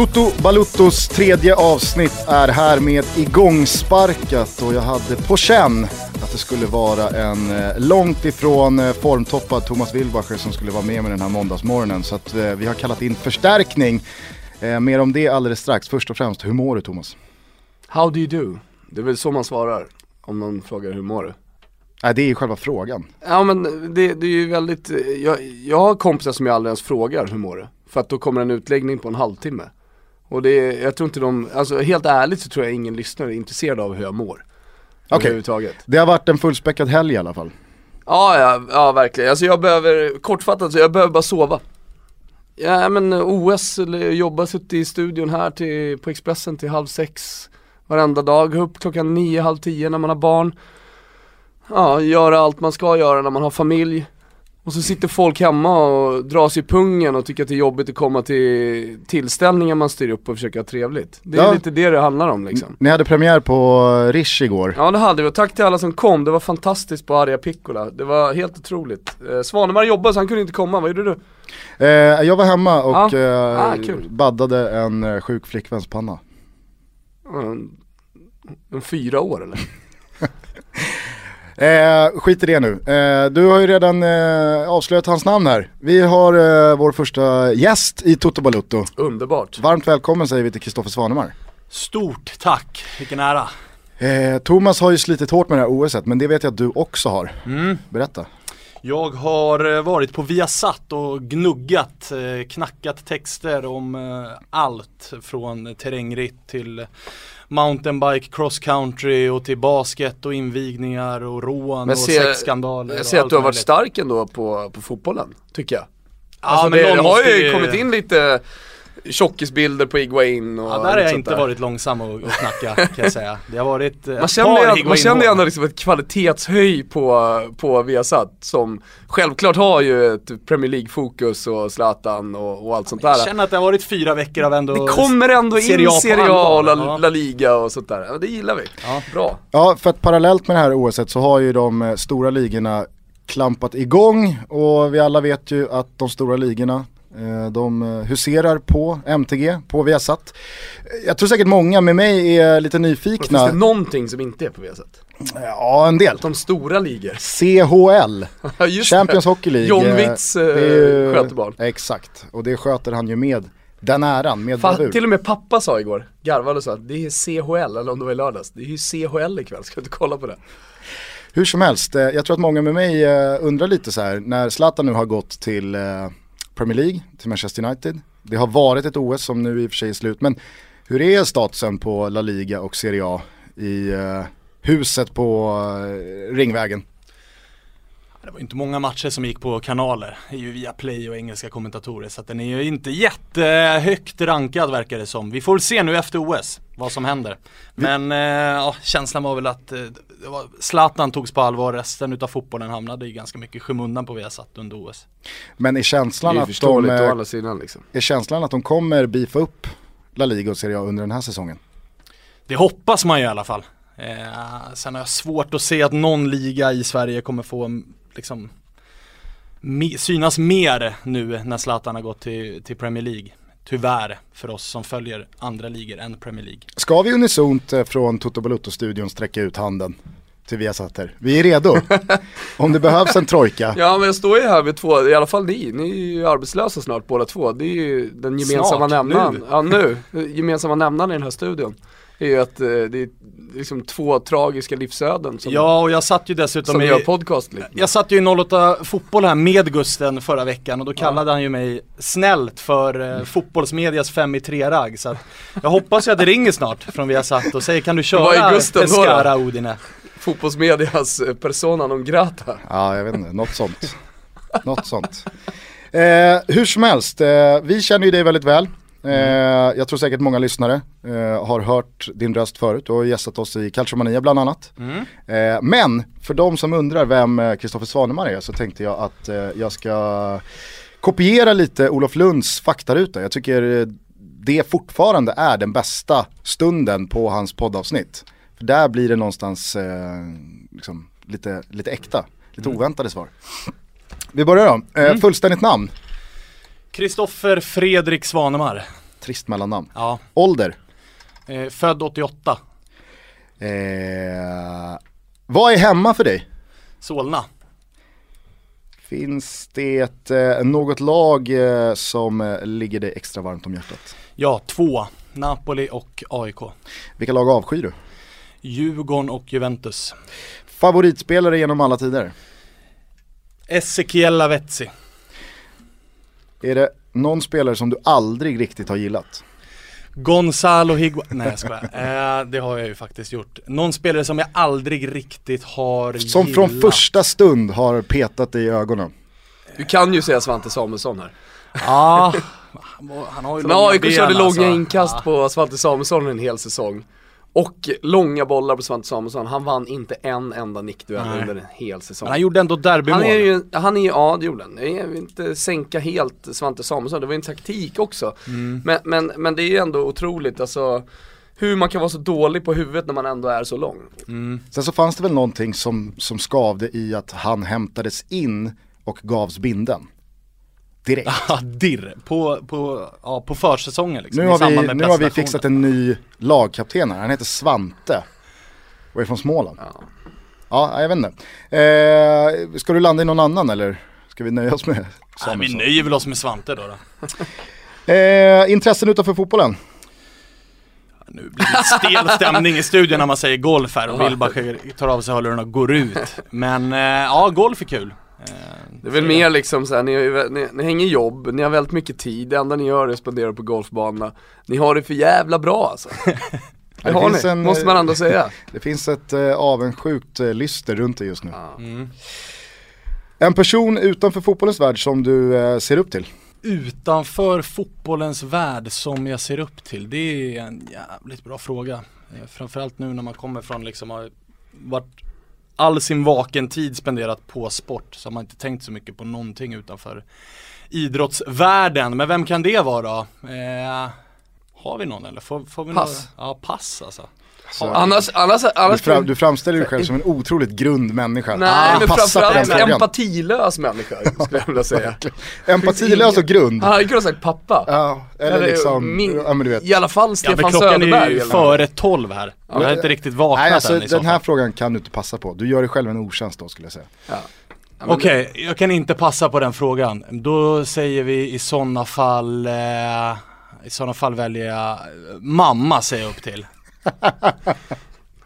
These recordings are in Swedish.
Toto Baluttos tredje avsnitt är härmed igångsparkat och jag hade på känn att det skulle vara en eh, långt ifrån eh, formtoppad Thomas Wilbacher som skulle vara med med den här måndagsmorgonen. Så att eh, vi har kallat in förstärkning. mer om det alldeles strax. Först och främst, hur mår du Thomas? How do you do? Det är väl så man svarar om någon frågar hur mår du? Nej det är ju själva frågan. Ja men det, det är ju väldigt, jag, jag har kompisar som jag aldrig ens frågar hur mår du? För att då kommer en utläggning på en halvtimme. Och det är, jag tror inte de, alltså helt ärligt så tror jag ingen lyssnare är intresserad av hur jag mår. Okej, okay. det har varit en fullspäckad helg i alla fall. Ja, ja, ja verkligen. Alltså jag behöver, kortfattat, så jag behöver bara sova. Ja men OS, jobba, suttit i studion här till, på Expressen till halv sex varenda dag, upp klockan nio, halv tio när man har barn. Ja, göra allt man ska göra när man har familj. Och så sitter folk hemma och drar sig i pungen och tycker att det är jobbigt att komma till tillställningar man styr upp och försöker ha trevligt. Det är ja. lite det det handlar om liksom. Ni hade premiär på Rish igår. Ja det hade vi och tack till alla som kom, det var fantastiskt på Arja Piccola. Det var helt otroligt. Eh, Svanemar jobbade så han kunde inte komma, vad gjorde du? Eh, jag var hemma och ah. eh, ah, baddade en eh, sjuk flickväns panna. En, en fyra år eller? Eh, skit i det nu. Eh, du har ju redan eh, avslöjat hans namn här. Vi har eh, vår första gäst i Toto Balutto. Underbart. Varmt välkommen säger vi till Kristoffer Svanemar. Stort tack, vilken ära. Eh, Thomas har ju slitit hårt med det här OSet, men det vet jag att du också har. Mm. Berätta. Jag har eh, varit på Viasat och gnuggat, knackat texter om allt från terrängritt till mountainbike, cross country och till basket och invigningar och rån och se, sexskandaler. Jag ser att du har varit stark ändå på, på fotbollen, tycker jag. Ja, alltså men det, det har ju kommit in lite tjockisbilder på Iguain och Ja där har jag inte där. varit långsam och, och knacka kan jag säga. Det har varit eh, Man känner, man känner ändå liksom ett kvalitetshöj på, på Viasat som självklart har ju ett Premier League-fokus och Zlatan och, och allt sånt där. Jag känner att det har varit fyra veckor av ändå Det kommer ändå in Serie A och La, ja. La, Liga och sånt där. Ja, det gillar vi. Ja. Bra. Ja, för att parallellt med det här OSet så har ju de eh, stora ligorna klampat igång och vi alla vet ju att de stora ligorna de eh, huserar på MTG, på Viasat. Jag tror säkert många med mig är lite nyfikna. Finns det någonting som inte är på Viasat? Ja, en del. De stora ligor. CHL, Champions Hockey League. John Witz äh, sköter barn. Exakt, och det sköter han ju med den äran, med Fa- Till och med pappa sa igår, garvade och sa att det är CHL, eller om det var i lördags, det är ju CHL ikväll, ska du inte kolla på det? Hur som helst, jag tror att många med mig undrar lite så här, när Zlatan nu har gått till Premier League, till Manchester United. Det har varit ett OS som nu i och för sig är slut, men hur är statusen på La Liga och Serie A i eh, huset på eh, Ringvägen? Det var inte många matcher som gick på kanaler, det är ju via play och engelska kommentatorer så att den är ju inte jättehögt rankad verkar det som. Vi får väl se nu efter OS vad som händer. Men eh, ja, känslan var väl att eh, Zlatan togs på allvar, resten utav fotbollen hamnade i ganska mycket skymundan på Viasat under OS. Men är känslan att de, å sidan, liksom. är känslan att de kommer beefa upp La Liga och Serie A under den här säsongen? Det hoppas man ju i alla fall. Eh, sen har jag svårt att se att någon liga i Sverige kommer få liksom me, synas mer nu när Zlatan har gått till, till Premier League. Tyvärr för oss som följer andra ligor än Premier League. Ska vi unisont eh, från Toto Balutto-studion sträcka ut handen? till Viasatter. Vi är redo. Om det behövs en trojka. Ja men jag står ju här med två, i alla fall ni, ni är ju arbetslösa snart båda två. Det är ju den gemensamma nämnaren. Ja nu, gemensamma nämnaren i den här studion är ju att eh, det är liksom två tragiska livsöden som, Ja och jag satt ju dessutom som i, gör podcast lite. Jag satt ju i 08 fotboll här med Gusten förra veckan och då kallade ja. han ju mig snällt för eh, fotbollsmedias 5 i 3-ragg så att jag hoppas ju att det ringer snart från vi har satt och säger kan du köra Pescara Odine? Fotbollsmedias eh, persona non grata. Ja jag vet inte, något sånt. något sånt. Eh, hur som helst, eh, vi känner ju dig väldigt väl. Eh, jag tror säkert många lyssnare eh, har hört din röst förut och gästat oss i Calciomania bland annat. Mm. Eh, men för de som undrar vem Kristoffer Svanemar är så tänkte jag att eh, jag ska kopiera lite Olof Lunds faktaruta. Jag tycker eh, det fortfarande är den bästa stunden på hans poddavsnitt. För där blir det någonstans eh, liksom, lite, lite äkta, lite mm. oväntade svar. Vi börjar då. Mm. Fullständigt namn? Kristoffer Fredrik Svanemar. Trist mellannamn. Ja, Ålder? eh, född 88, Eh, vad är hemma för dig? Solna. Finns det eh, något lag eh, som eh, ligger dig extra varmt om hjärtat? Ja, två. Napoli och AIK. Vilka lag avskyr du? Djurgården och Juventus. Favoritspelare genom alla tider? Ezekiel Lavezzi. Är det någon spelare som du aldrig riktigt har gillat? Gonzalo Higuain, nej jag skojar. Eh, det har jag ju faktiskt gjort. Någon spelare som jag aldrig riktigt har Som gillat. från första stund har petat dig i ögonen. Du kan ju säga Svante Samuelsson här. Ja, han har ju När AIK ben, körde alltså. långa inkast på Svante Samuelsson en hel säsong och långa bollar på Svante Samuelsson, han vann inte en enda nickduell Nej. under en hel säsong. Men han gjorde ändå derbymål. Han är ju, han är ju, ja det gjorde han. Jag vill inte sänka helt Svante Samuelsson, det var ju en taktik också. Mm. Men, men, men det är ju ändå otroligt alltså hur man kan vara så dålig på huvudet när man ändå är så lång. Mm. Sen så fanns det väl någonting som, som skavde i att han hämtades in och gavs binden. Direkt. Ja, dirr. På, på, ja, på försäsongen liksom. Nu har, vi, nu har vi fixat en ny lagkapten här, han heter Svante. Och är från Småland. Ja. Ja, jag vet inte. Eh, ska du landa i någon annan eller ska vi nöja oss med Nej, vi Samuelsson? nöjer väl oss med Svante då. då. Eh, intressen utanför fotbollen? Nu blir det stel stämning i studion när man säger golf här och Wilbach tar av sig hörlurarna och går ut. Men eh, ja, golf är kul. Eh, Det är väl mer liksom såhär, ni, ni, ni hänger jobb, ni har väldigt mycket tid, det enda ni gör är att spendera på golfbanorna. Ni har det för jävla bra alltså. Det Det har finns ni, en, måste man ändå säga. Det finns ett eh, avundsjukt eh, lyster runt det just nu. Mm. En person utanför fotbollens värld som du eh, ser upp till? Utanför fotbollens värld som jag ser upp till, det är en jävligt bra fråga. Eh, Framförallt nu när man kommer från liksom, har varit all sin vaken tid spenderat på sport så har man inte tänkt så mycket på någonting utanför idrottsvärlden. Men vem kan det vara då? Eh, har vi någon eller? Får, får vi Pass. Några? Ja, pass alltså. Så, Annars, annars, du, annars fram, du framställer dig själv som en otroligt grund människa. Nej men på den framförallt frågan. empatilös människa skulle jag vilja säga. Empatilös och grund. Han hade kunnat sagt pappa. Ja, eller Eller liksom, min- ja men du vet. I alla fall Ja Stefan men klockan Söderberg. är ju före 12 här. Jag har inte riktigt vaknat Nej alltså än i den här frågan kan du inte passa på. Du gör dig själv en otjänst då skulle jag säga. Ja. Ja, men Okej, jag kan inte passa på den frågan. Då säger vi i sådana fall, eh, i sådana fall väljer jag, mamma säger jag upp till.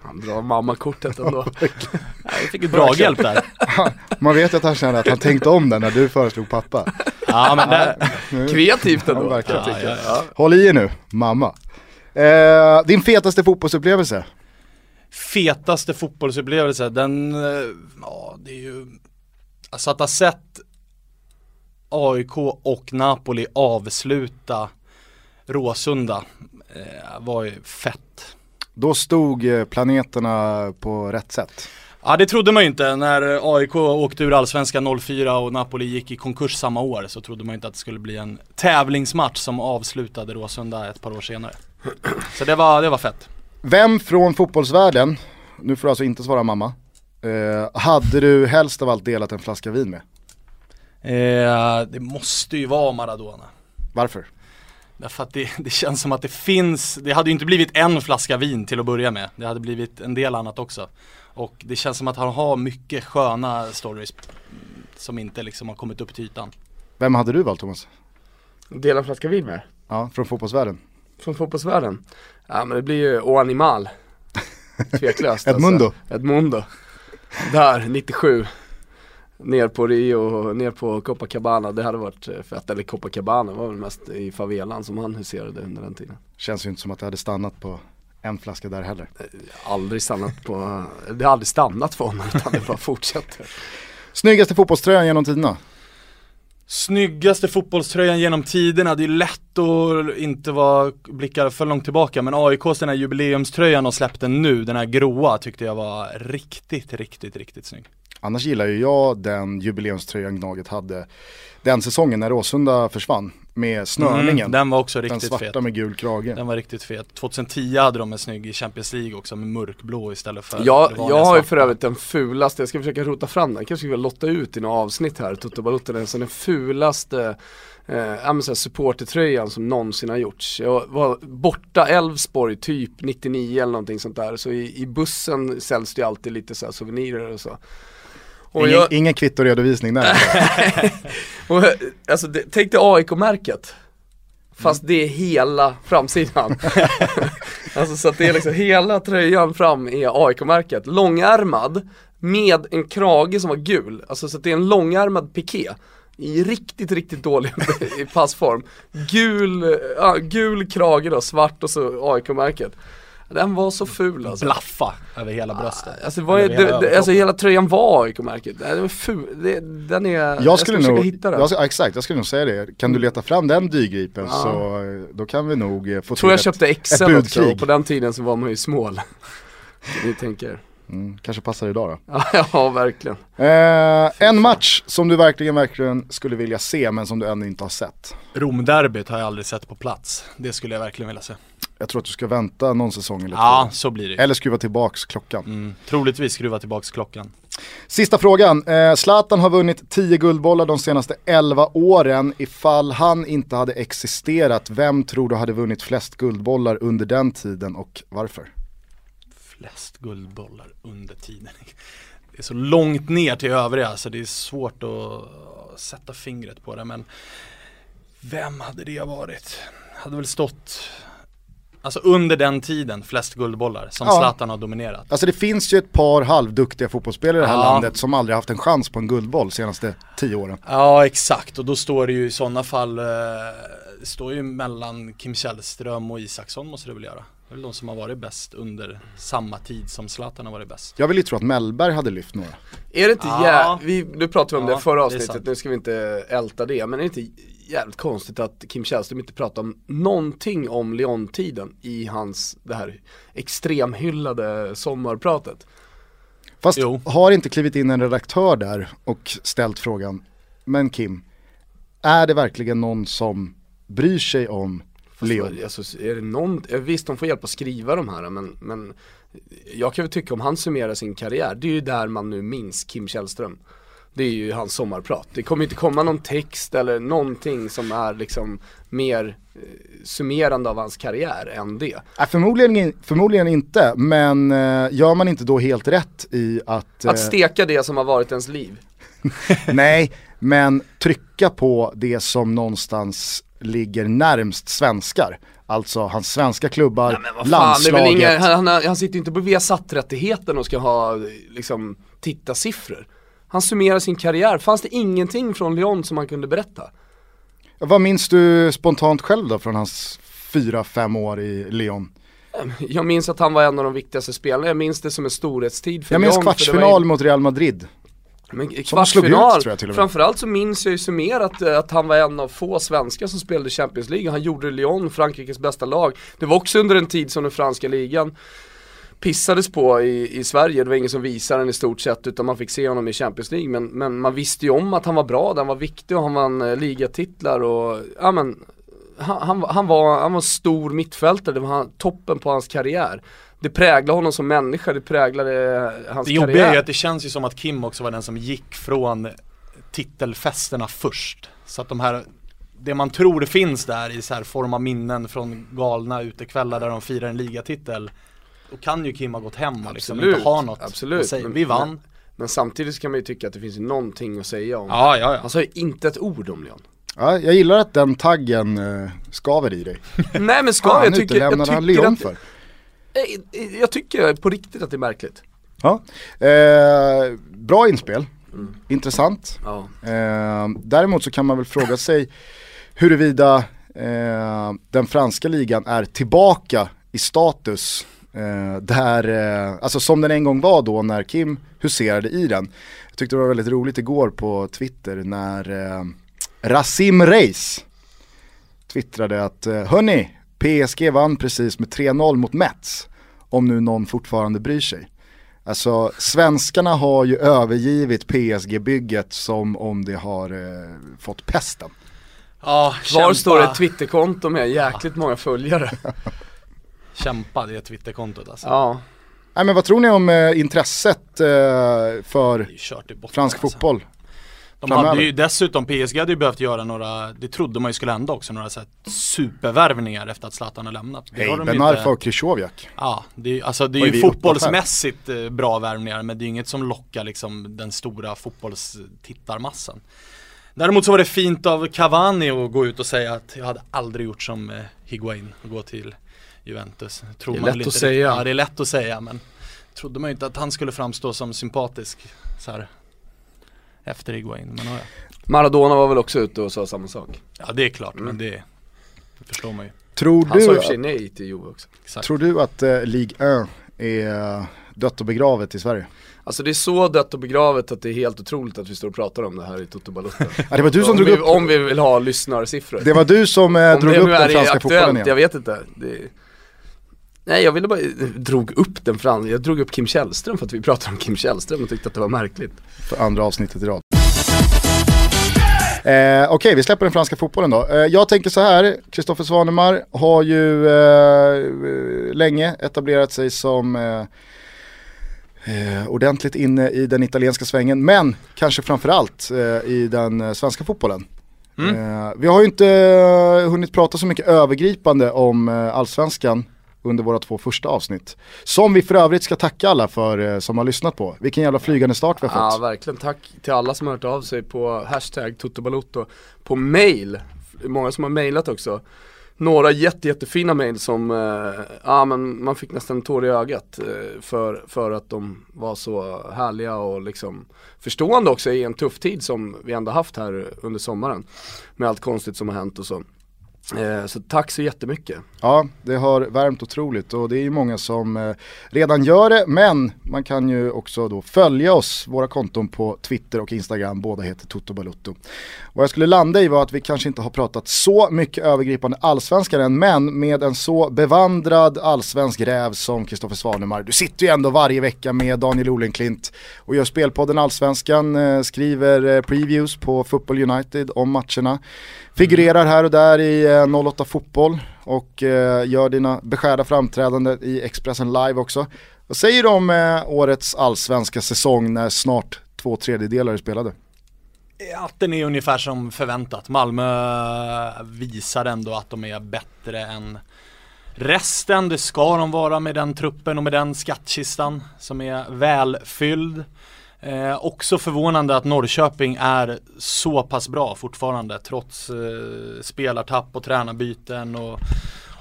Han drar mammakortet ändå. Jag fick ett draghjälp där. Man vet att han känner att han tänkte om den när du föreslog pappa. Ja men det, Kreativt ändå. Ja, verkligen. tycka. Ja, Ja. Håll i er nu, mamma. Eh, din fetaste fotbollsupplevelse? fetaste fotbollsupplevelse, den, eh, ja det är ju, alltså att ha sett AIK och Napoli avsluta Råsunda eh, var ju fett. Då stod eh, planeterna på rätt sätt. Ja det trodde man ju inte när AIK åkte ur Allsvenskan 04 och Napoli gick i konkurs samma år så trodde man inte att det skulle bli en tävlingsmatch som avslutade Råsunda ett par år senare. Så det var, det var fett. Vem från fotbollsvärlden, nu får du alltså inte svara mamma, eh, hade du helst av allt delat en flaska vin med? Eh, det måste ju vara Maradona. Varför? Därför att det, det känns som att det finns, det hade ju inte blivit en flaska vin till att börja med. Det hade blivit en del annat också. Och det känns som att han har mycket sköna stories som inte liksom har kommit upp till ytan. Vem hade du valt Thomas? Dela en flaska vin med. Ja, från fotbollsvärlden. Från fotbollsvärlden. Ja men det blir ju O Animal. Tveklöst Edmundo. Alltså. Edmundo. Där, 97. Ner på Rio, ner på Copacabana, det hade varit eh, fett. Eller Copacabana var väl mest i favelan som han huserade under den tiden. Känns ju inte som att det hade stannat på en flaska där heller. Aldrig stannat på, det har aldrig stannat för honom utan det bara fortsätter. Snyggaste fotbollströjan genom tiderna? Snyggaste fotbollströjan genom tiderna, det är lätt att inte vara, blicka för långt tillbaka men AIKs den här jubileumströjan de släppte nu, den här gråa tyckte jag var riktigt, riktigt, riktigt snygg. Annars gillar ju jag den jubileumströjan Gnaget hade den säsongen när Råsunda försvann med snörningen. Mm, den var också den riktigt svarta fet. med gul krage. Den var riktigt fet. 2010 hade de en snygg i Champions League också med mörkblå istället för vanliga jag har ju för övrigt den fulaste, jag ska försöka rota fram den, kanske ska vi lotta ut i några avsnitt här, Toto Balotto, alltså den fulaste eh, ja, supportertröjan som någonsin har gjorts. Jag var borta Elfsborg typ 99 eller någonting sånt där, så i, i bussen säljs det ju alltid lite så här souvenirer och så. Och Ingen, jag, ingen kvittoredovisning där. och, alltså det, tänk dig AIK-märket Fast det är hela framsidan. Alltså så att det är liksom hela tröjan fram är AIK-märket Långärmad med en krage som var gul. Alltså så att det är en långärmad piké. I riktigt, riktigt dålig i passform. Gul, ja, gul krage då, svart och så AIK-märket Den var så ful alltså Blaffa över hela bröstet. Alltså, det var, ju- Över hela det, alltså hela tröjan var AIK-märket, den var ful, det, den är, jag, Jag ska skulle försöka nog, hitta den jag, exakt, jag skulle nog säga det. Kan du leta fram den dygripen Ja. så eh, då kan vi nog eh, få Tror jag till köpte ett XL också och på den tiden så var man ju smål Ni tänker, Mm, kanske passar idag då. ja, ja verkligen Eh, en match som du verkligen, verkligen skulle vilja se men som du ännu inte har sett. Romderbyt har jag aldrig sett på plats. Det skulle jag verkligen vilja se. Jag tror att du ska vänta någon säsong eller Ja, två. så blir det. Eller skruva tillbaks klockan. Mm, troligtvis skruva tillbaks klockan. Sista frågan. Eh, Zlatan har vunnit 10 guldbollar de senaste 11 åren. Ifall han inte hade existerat, vem tror du hade vunnit flest guldbollar under den tiden och varför? Flest guldbollar under tiden. Det är så långt ner till övriga så det är svårt att sätta fingret på det men Vem hade det varit? Hade väl stått Alltså under den tiden flest guldbollar som Ja. Zlatan har dominerat. Alltså det finns ju ett par halvduktiga fotbollsspelare i det här Ja. landet som aldrig haft en chans på en guldboll senaste 10 åren. Ja exakt och då står det ju i sådana fall eh, Det står ju mellan Kim Källström och Isaksson måste det väl göra. Det är väl de som har varit bäst under samma tid som Zlatan har varit bäst. Jag vill ju tro att Mellberg hade lyft några. Är det inte Ja. jä- vi, nu pratade vi om Ja, det förra det avsnittet, sant. nu ska vi inte älta det, men är det inte jävligt konstigt att Kim Källström inte pratar om någonting om Leon-tiden i hans, det här extremhyllade sommarpratet? Fast Jo. har inte klivit in en redaktör där och ställt frågan, men Kim, är det verkligen någon som bryr sig om Leon? Alltså, är det någon, visst de får hjälp att skriva de här men, men jag kan väl tycka om han summerar sin karriär, det är ju där man nu minns Kim Källström. Det är ju hans sommarprat. Det kommer inte komma någon text eller någonting som är liksom mer eh, summerande av hans karriär än det. Äh, förmodligen, förmodligen inte, men eh, gör man inte då helt rätt i att... eh, Att steka det som har varit ens liv. nej, men trycka på det som någonstans ligger närmst svenskar. Alltså hans svenska klubbar, är landslaget. inga, han, han, han sitter ju inte på Viasat-rättigheten och ska ha liksom tittarsiffror. Han summerar sin karriär, fanns det ingenting från Lyon som han kunde berätta? Vad minns du spontant själv då från hans fyra, fem år i Lyon? Jag minns att han var en av de viktigaste spelarna, jag minns det som en storhetstid för Jag minns Lyon, kvartsfinal var ju- mot Real Madrid. Men ut, kvartsfinal, jag med. framförallt så minns jag ju summerat eh, att han var en av få svenskar som spelade Champions League, han gjorde Lyon, Frankrikes bästa lag. Det var också under en tid som den franska ligan pissades på i, i Sverige, det var ingen som visade den i stort sett utan man fick se honom i Champions League men, men man visste ju om att han var bra, han var viktig och han vann eh, ligatitlar och ja men han, han, han, var, han var stor mittfältare, det var han, toppen på hans karriär. Det präglade honom som människa, det präglade eh, hans Det jobbiga karriär. är att det känns ju som att Kim också var den som gick från titelfesterna först. Så att de här, det man tror finns där i så här form av minnen från galna utekvällar där de firar en ligatitel. Då kan ju Kim ha gått hem och liksom Absolut, inte ha något absolut. att säga. Men- Vi vann. Men, men samtidigt kan man ju tycka att det finns någonting att säga om. Ja, ja, ja. Han sa ju inte ett ord om Leon. Ja, jag gillar att den taggen eh, skaver i dig. Nej men ska Fan, jag tycker, jag utelämnade han tycker Leon att, för? jag, jag tycker på riktigt att det är märkligt. Ja. Eh, bra inspel, Mm. intressant. Ja. Eh, däremot så kan man väl fråga sig huruvida eh, den franska ligan är tillbaka i status eh, där, eh, alltså som den en gång var då när Kim huserade i den. Jag tyckte det var väldigt roligt igår på Twitter när eh, Rasim Reis twittrade att eh, hörni, PSG vann precis med 3-0 mot Mets, om nu någon fortfarande bryr sig. Alltså svenskarna har ju övergivit PSG-bygget som om det har eh, fått pesten. Ja, Kvar kämpa. står ett Twitterkonto med jäkligt många följare. Kämpa, det Twitterkontot alltså. Ja. Nej men vad tror ni om eh, intresset eh, för botten fransk alltså. fotboll? De framöver. hade ju dessutom, PSG hade ju behövt göra några, det trodde man ju skulle hända också, några så här supervärvningar efter att Zlatan har lämnat. Det Hej, har de ju Ben Arfa och Krychowiak. Ja, det är, alltså det är ju fotbollsmässigt eh, bra värvningar men det är inget som lockar liksom den stora fotbollstittarmassan. Däremot så var det fint av Cavani att gå ut och säga att jag hade aldrig gjort som eh, Higuain och gå till Juventus. Tror Det är man lätt väl att säga. riktigt- Ja det är lätt att säga men trodde man ju inte att han skulle framstå som sympatisk så här efter Higuain. Men ja, Maradona var väl också ute och sa samma sak. ja det är klart Mm. men det, det förstår man ju. Tror Han sa i och du, för sig nej till Juve också. Exakt. tror du att eh, Ligue 1 är eh, dött och begravet i Sverige? Alltså det är så dött och begravet att det är helt otroligt att vi står och pratar om det här i Toto Balutta. Ja, det var du som om, drog vi, upp, om vi vill ha lyssnarsiffror. det var du som eh, drog upp den franska fotbollen aktuellt, jag igen. vet inte. Det... Nej jag ville bara, drog upp den franska, jag drog upp Kim Källström för att vi pratade om Kim Källström och tyckte att det var märkligt. För andra avsnittet i rad. Eh, Okej, vi släpper den franska fotbollen då. Eh, jag tänker så här, Kristoffer Svanemar har ju eh, länge etablerat sig som eh, eh, ordentligt inne i den italienska svängen, men kanske framförallt eh, i den eh, svenska fotbollen. Mm. Eh, vi har ju inte eh, hunnit prata så mycket övergripande om eh, allsvenskan under våra två första avsnitt. Som vi för övrigt ska tacka alla för eh, som har lyssnat på. Vilken jävla flygande start vi har fått. Ja verkligen, tack till alla som har hört av sig på hashtag Totobalotto på mail. Många som har mailat också. Några jätte, jättefina mail som, eh, ja men man fick nästan en tår i ögat eh, för, för att de var så härliga och liksom förstående också i en tuff tid som vi ändå haft här under sommaren. Med allt konstigt som har hänt och så. Eh, så tack så jättemycket. Ja, det har värmt otroligt och det är ju många som eh, redan gör det men man kan ju också då följa oss, våra konton på Twitter och Instagram, båda heter Toto Balutto. Vad jag skulle landa i var att vi kanske inte har pratat så mycket övergripande allsvenskan än men med en så bevandrad allsvensk räv som Kristoffer Svanemar. Du sitter ju ändå varje vecka med Daniel Olenklint och gör spelpodden Allsvenskan, eh, skriver previews på Football United om matcherna. Figurerar här och där i eh, 08 Fotboll och eh, gör dina beskärda framträdanden i Expressen Live också. Vad säger du om eh, årets allsvenska säsong när snart två tredjedelar är spelade? Att den är ungefär som förväntat. Malmö visar ändå att de är bättre än resten. Det ska de vara med den truppen och med den skattkistan som är välfylld. Eh, också förvånande att Norrköping är så pass bra fortfarande trots eh, spelartapp och tränarbyten och,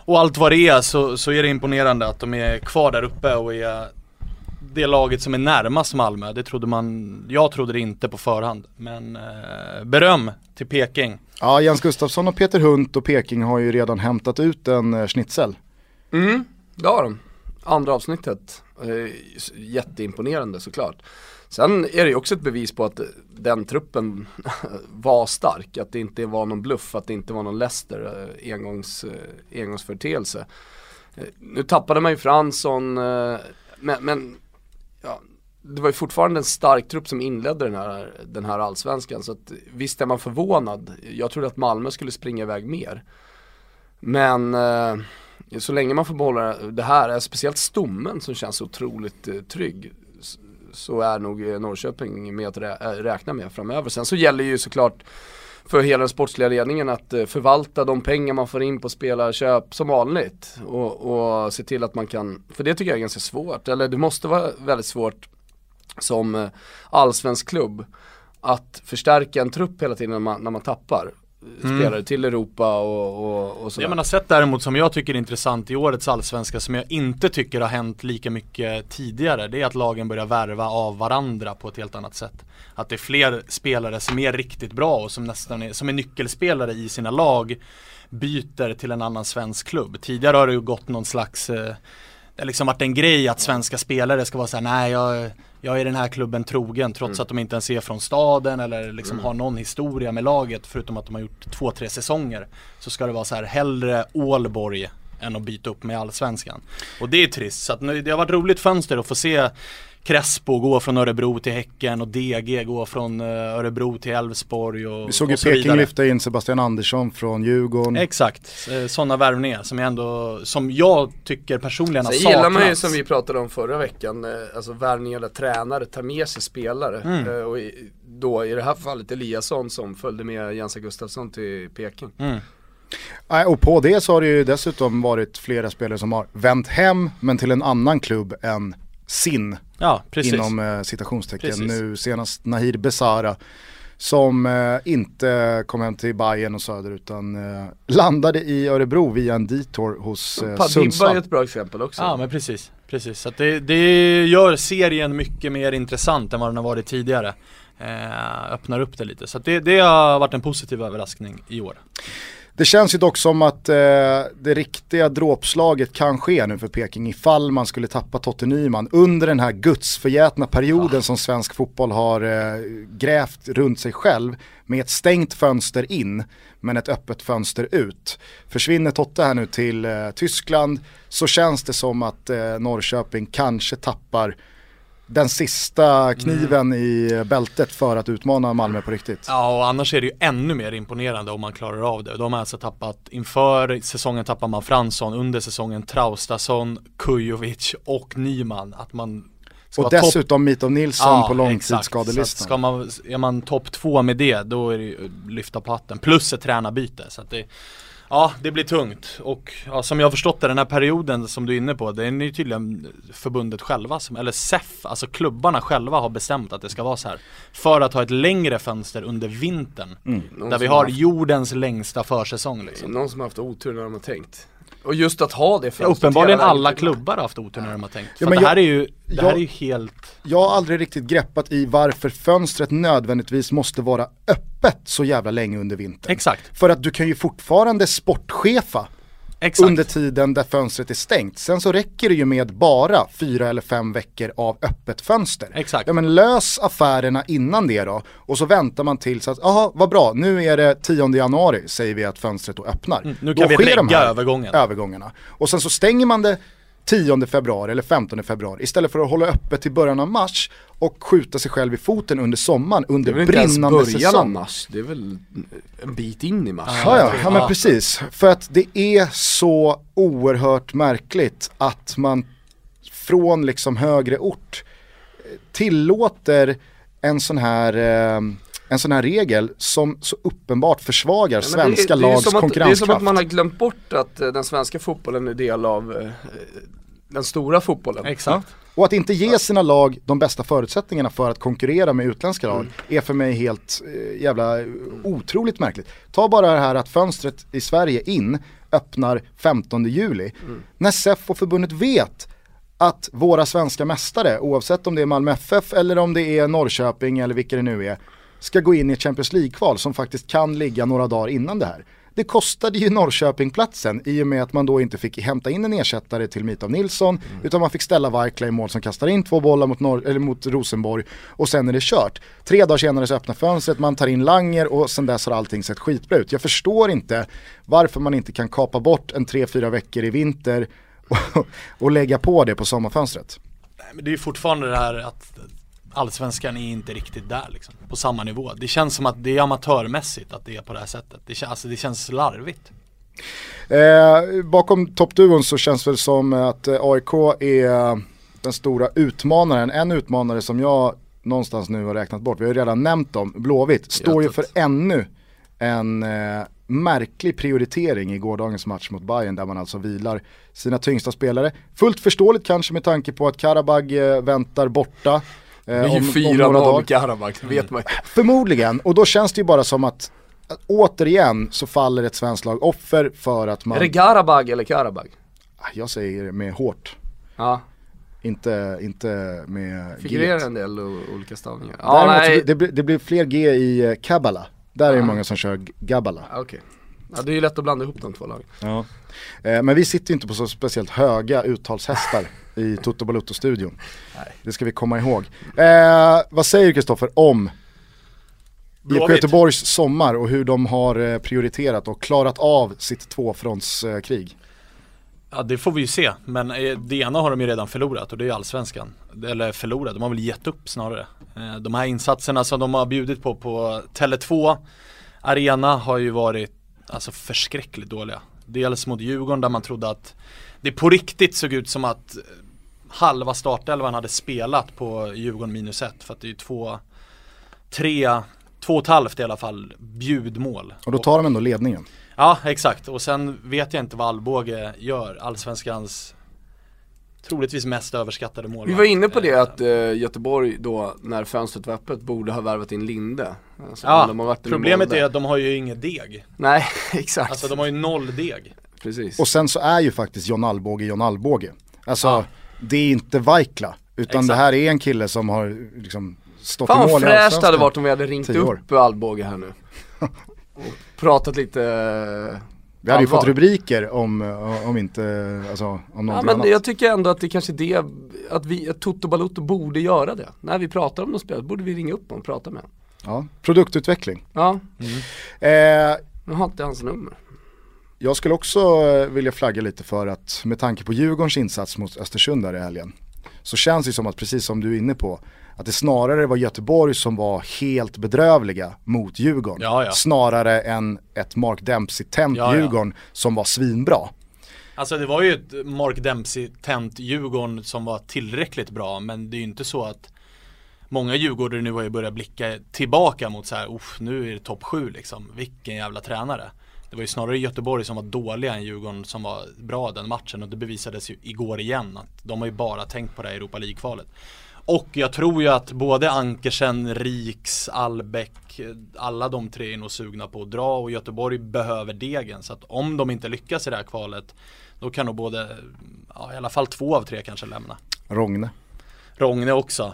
och allt vad det är så, så är det imponerande att de är kvar där uppe och är det laget som är närmast Malmö. Det trodde man, jag trodde det inte på förhand. Men eh, beröm till Peking. Ja, Jens Gustafsson och Peter Hunt och Peking har ju redan hämtat ut en eh, schnitzel. Mm, det har de. Andra avsnittet. Eh, jätteimponerande såklart. Sen är det ju också ett bevis på att den truppen var stark. Att det inte var någon bluff, att det inte var någon Leicester eh, engångs, eh, engångsföreteelse. Eh, nu tappade man ju Fransson, men, men ja, det var ju fortfarande en stark trupp som inledde den här, den här allsvenskan. Så att, visst är man förvånad. Jag trodde att Malmö skulle springa iväg mer. Men eh, så länge man får behålla det här, speciellt stommen som känns otroligt eh, trygg så är nog eh, Norrköping med att rä- eh, räkna med framöver. Sen så gäller ju såklart för hela den sportsliga ledningen att eh, förvalta de pengar man får in på spelarköp som vanligt och, och se till att man kan, för det tycker jag är ganska svårt, eller det måste vara väldigt svårt som allsvensk klubb att förstärka en trupp hela tiden när man, när man tappar Mm. spelare till Europa och, och, och sådär. Det man har sett däremot som jag tycker är intressant i årets allsvenska som jag inte tycker har hänt lika mycket tidigare det är att lagen börjar värva av varandra på ett helt annat sätt. Att det är fler spelare som är riktigt bra och som nästan är, som är nyckelspelare i sina lag byter till en annan svensk klubb. Tidigare har det ju gått någon slags eh, det har liksom varit en grej att svenska spelare ska vara såhär, nej jag, jag är den här klubben trogen trots att de inte ens är från staden eller liksom har någon historia med laget förutom att de har gjort två, tre säsonger. Så ska det vara så här, hellre Ålborg än att byta upp med allsvenskan. Och det är trist, så att nu, det har varit roligt fönster att få se Crespo går från Örebro till Häcken och DG går från eh, Örebro till Elfsborg och Vi såg ju så Peking vidare. lyfta in Sebastian Andersson från Djurgården. Exakt, sådana värvningar som jag ändå, som jag tycker personligen har Sen gillar man ju saknats. som vi pratade om förra veckan, eh, alltså värvningar där tränare tar med sig spelare. Mm. Eh, Och då i det här fallet Eliasson som följde med Jens Gustafsson till Peking. Mm. Och på det så har det ju dessutom varit flera spelare som har vänt hem men till en annan klubb än sin Ja, inom eh, citationstecken. Precis. Nu senast Nahir Besara som eh, inte kom hem till Bayern och Söder utan eh, landade i Örebro via en detour hos eh, Padibba är Sundsvall. ett bra exempel också. Ja men precis, precis. Så att det, det gör serien mycket mer intressant än vad den har varit tidigare. Eh, öppnar upp det lite. Så att det, det har varit en positiv överraskning i år. Det känns ju dock som att eh, det riktiga dråpslaget kan ske nu för Peking ifall man skulle tappa Totte Nyman under den här gudsförgätna perioden som svensk fotboll har eh, grävt runt sig själv med ett stängt fönster in men ett öppet fönster ut. Försvinner Totte här nu till eh, Tyskland så känns det som att eh, Norrköping kanske tappar den sista kniven i bältet för att utmana Malmö på riktigt. Ja och annars är det ju ännu mer imponerande om man klarar av det. De har alltså tappat, inför säsongen tappar man Fransson, under säsongen Traustason, Kujovic och Nyman. Att man Och dessutom Mitov Nilsson Ja, på långtidsskadelistan. Ska man, är man topp två med det, då är det ju lyfta på hatten. Plus ett tränarbyte. Så det, ja, det blir tungt. Och ja, som jag har förstått det, den här perioden som du är inne på, den är ju tydligen förbundet själva, som, eller SEF, alltså klubbarna själva har bestämt att det ska vara så här. För att ha ett längre fönster under vintern. Någon Där vi har haft- jordens längsta försäsong liksom. Någon som har haft otur när de har tänkt. Och just att ha det Ja, fönstret uppenbarligen alla klubbar har haft otur när de har tänkt. För Ja, det jag- här är ju, det här jag- är ju helt Jag har aldrig riktigt greppat i varför fönstret nödvändigtvis måste vara öppet så jävla länge under vintern. Exakt, För att du kan ju fortfarande sportchefa exakt. under tiden där fönstret är stängt. Sen så räcker det ju med bara fyra eller fem veckor av öppet fönster. Exakt. Ja men lös affärerna innan det då och så väntar man till så att, jaha vad bra, nu är det 10 januari säger vi att fönstret då öppnar. Mm, nu Då kan vi sker de här övergången. övergångarna. Och sen så stänger man det 10 februari eller 15 februari istället för att hålla öppet till början av mars och skjuta sig själv i foten under sommaren Det under är väl inte ens brinnande början av säsong. mars, det är väl en bit in i mars. Ja, ja, ja men precis. För att det är så oerhört märkligt att man från liksom högre ort eh, tillåter en sån här eh, en sån här regel som så uppenbart försvagar Ja, det- svenska det är ju lags att, Det är konkurrenskraft. som att man har glömt bort att eh, den svenska fotbollen är del av eh, den stora fotbollen. Exakt. Och att inte ge sina lag de bästa förutsättningarna för att konkurrera med utländska lag Mm. är för mig helt eh, jävla otroligt märkligt. Ta bara det här att fönstret i Sverige in öppnar 15 juli. Mm. När SEF och förbundet vet att våra svenska mästare, oavsett om det är Malmö FF eller om det är Norrköping eller vilka det nu är, ska gå in i ett Champions League-kval som faktiskt kan ligga några dagar innan det här. Det kostade ju Norrköping platsen i och med att man då inte fick hämta in en ersättare till Mitov Nilsson utan man fick ställa Varkla i mål som kastar in två bollar mot, Norr, eller mot Rosenborg och sen är det kört. Tre dagar senare så öppnar fönstret, man tar in Langer och sen dess har allting sett skitbra ut. Jag förstår inte varför man inte kan kapa bort en tre, fyra veckor i vinter och, och lägga på det på sommarfönstret. Nej, men det är ju fortfarande det här att Allsvenskan är inte riktigt där liksom, på samma nivå. Det känns som att det är amatörmässigt att det är på det här sättet. Det, alltså, det känns larvigt. Eh, bakom toppduon så känns det som att eh, AIK är den stora utmanaren. En utmanare som jag någonstans nu har räknat bort, vi har ju redan nämnt dem, Blåvitt, står ju för ännu en eh, märklig prioritering i gårdagens match mot Bayern där man alltså vilar sina tyngsta spelare. Fullt förståeligt kanske med tanke på att Karabag eh, väntar borta. Eh, Det är ju om- om 4-0 några Karabak, det vet man ju. Förmodligen, och då känns det ju bara som att, återigen så faller ett svenskt lag offer för att man, Är det Garabag eller Karabag? Ah, jag säger med hårt, Ja, inte, inte med figurerar G. en del olika stavningar. Ja, Däremot, det, blir- det blir fler G i eh, Kabbala, där är det Ja. många som kör Gabbala. Ja, Okej. Ja, det är ju lätt att blanda ihop de två lagen. Eh, men vi sitter ju inte på så speciellt höga uttalshästar i Toto Balutto-studion. Det ska vi komma ihåg. Eh, vad säger du Kristoffer om IFK. Göteborgs sommar och hur de har eh, prioriterat och klarat av sitt tvåfrontskrig? Ja det får vi ju se, men eh, det ena har de ju redan förlorat och det är ju allsvenskan. Eller förlorat, de har väl gett upp snarare. Eh, de här insatserna som de har bjudit på på Tele2 Arena har ju varit alltså förskräckligt dåliga. Dels mot Djurgården där man trodde att det på riktigt såg ut som att halva startelvan hade spelat på Djurgården minus ett för att det är ju två, tre, två och ett halvt i alla fall bjudmål. Och då tar de ändå ledningen. Ja exakt och sen vet jag inte vad Alvbåge gör, allsvenskans troligtvis mest överskattade målvakt. Vi var inne på det Eh, att eh, Göteborg då, när fönstret var öppet, borde ha värvat in Linde. Alltså, Ja, problemet är att de har ju inget deg. Nej, exakt. Alltså de har ju noll deg. Precis. Och sen så är ju faktiskt John Alvbåge John Alvbåge. Alltså Ja. Det är inte Vaikla. Utan Exakt. det här är en kille som har liksom stått Fan i vad mål i fräscht det hade varit om vi hade ringt upp Alvbåge här nu. Och pratat lite eh, Vi hade ju fått rubriker om, om inte, alltså om Ja någonting men annat. jag tycker ändå att det kanske är det, att vi, att Toto Balotto borde göra det. När vi pratar om någon spelare borde vi ringa upp honom och prata med honom. Ja, produktutveckling. Ja, Eh, jag har inte hans nummer. Jag skulle också eh, vilja flagga lite för att med tanke på Djurgårdens insats mot Östersund där i helgen så känns det som att precis som du är inne på att det snarare var Göteborg som var helt bedrövliga mot Djurgården. Ja, ja. Snarare än ett Mark Dempsey-tänt Ja. Djurgården som var svinbra. Alltså det var ju ett Mark Dempsey-tänt Djurgården som var tillräckligt bra men det är ju inte så att Många Djurgårdare nu har ju börjat blicka tillbaka mot så här, "Uff, nu är det topp 7 liksom, vilken jävla tränare Det var ju snarare Göteborg som var dåliga än Djurgården som var bra den matchen och det bevisades ju igår igen att de har ju bara tänkt på det här Europa League-kvalet Och jag tror ju att både Ankersen, Riks, Albeck, alla de tre är nog sugna på att dra och Göteborg behöver degen. Så att om de inte lyckas i det här kvalet då kan nog både, ja, i alla fall två av tre kanske lämna. Rogne. Rogne också.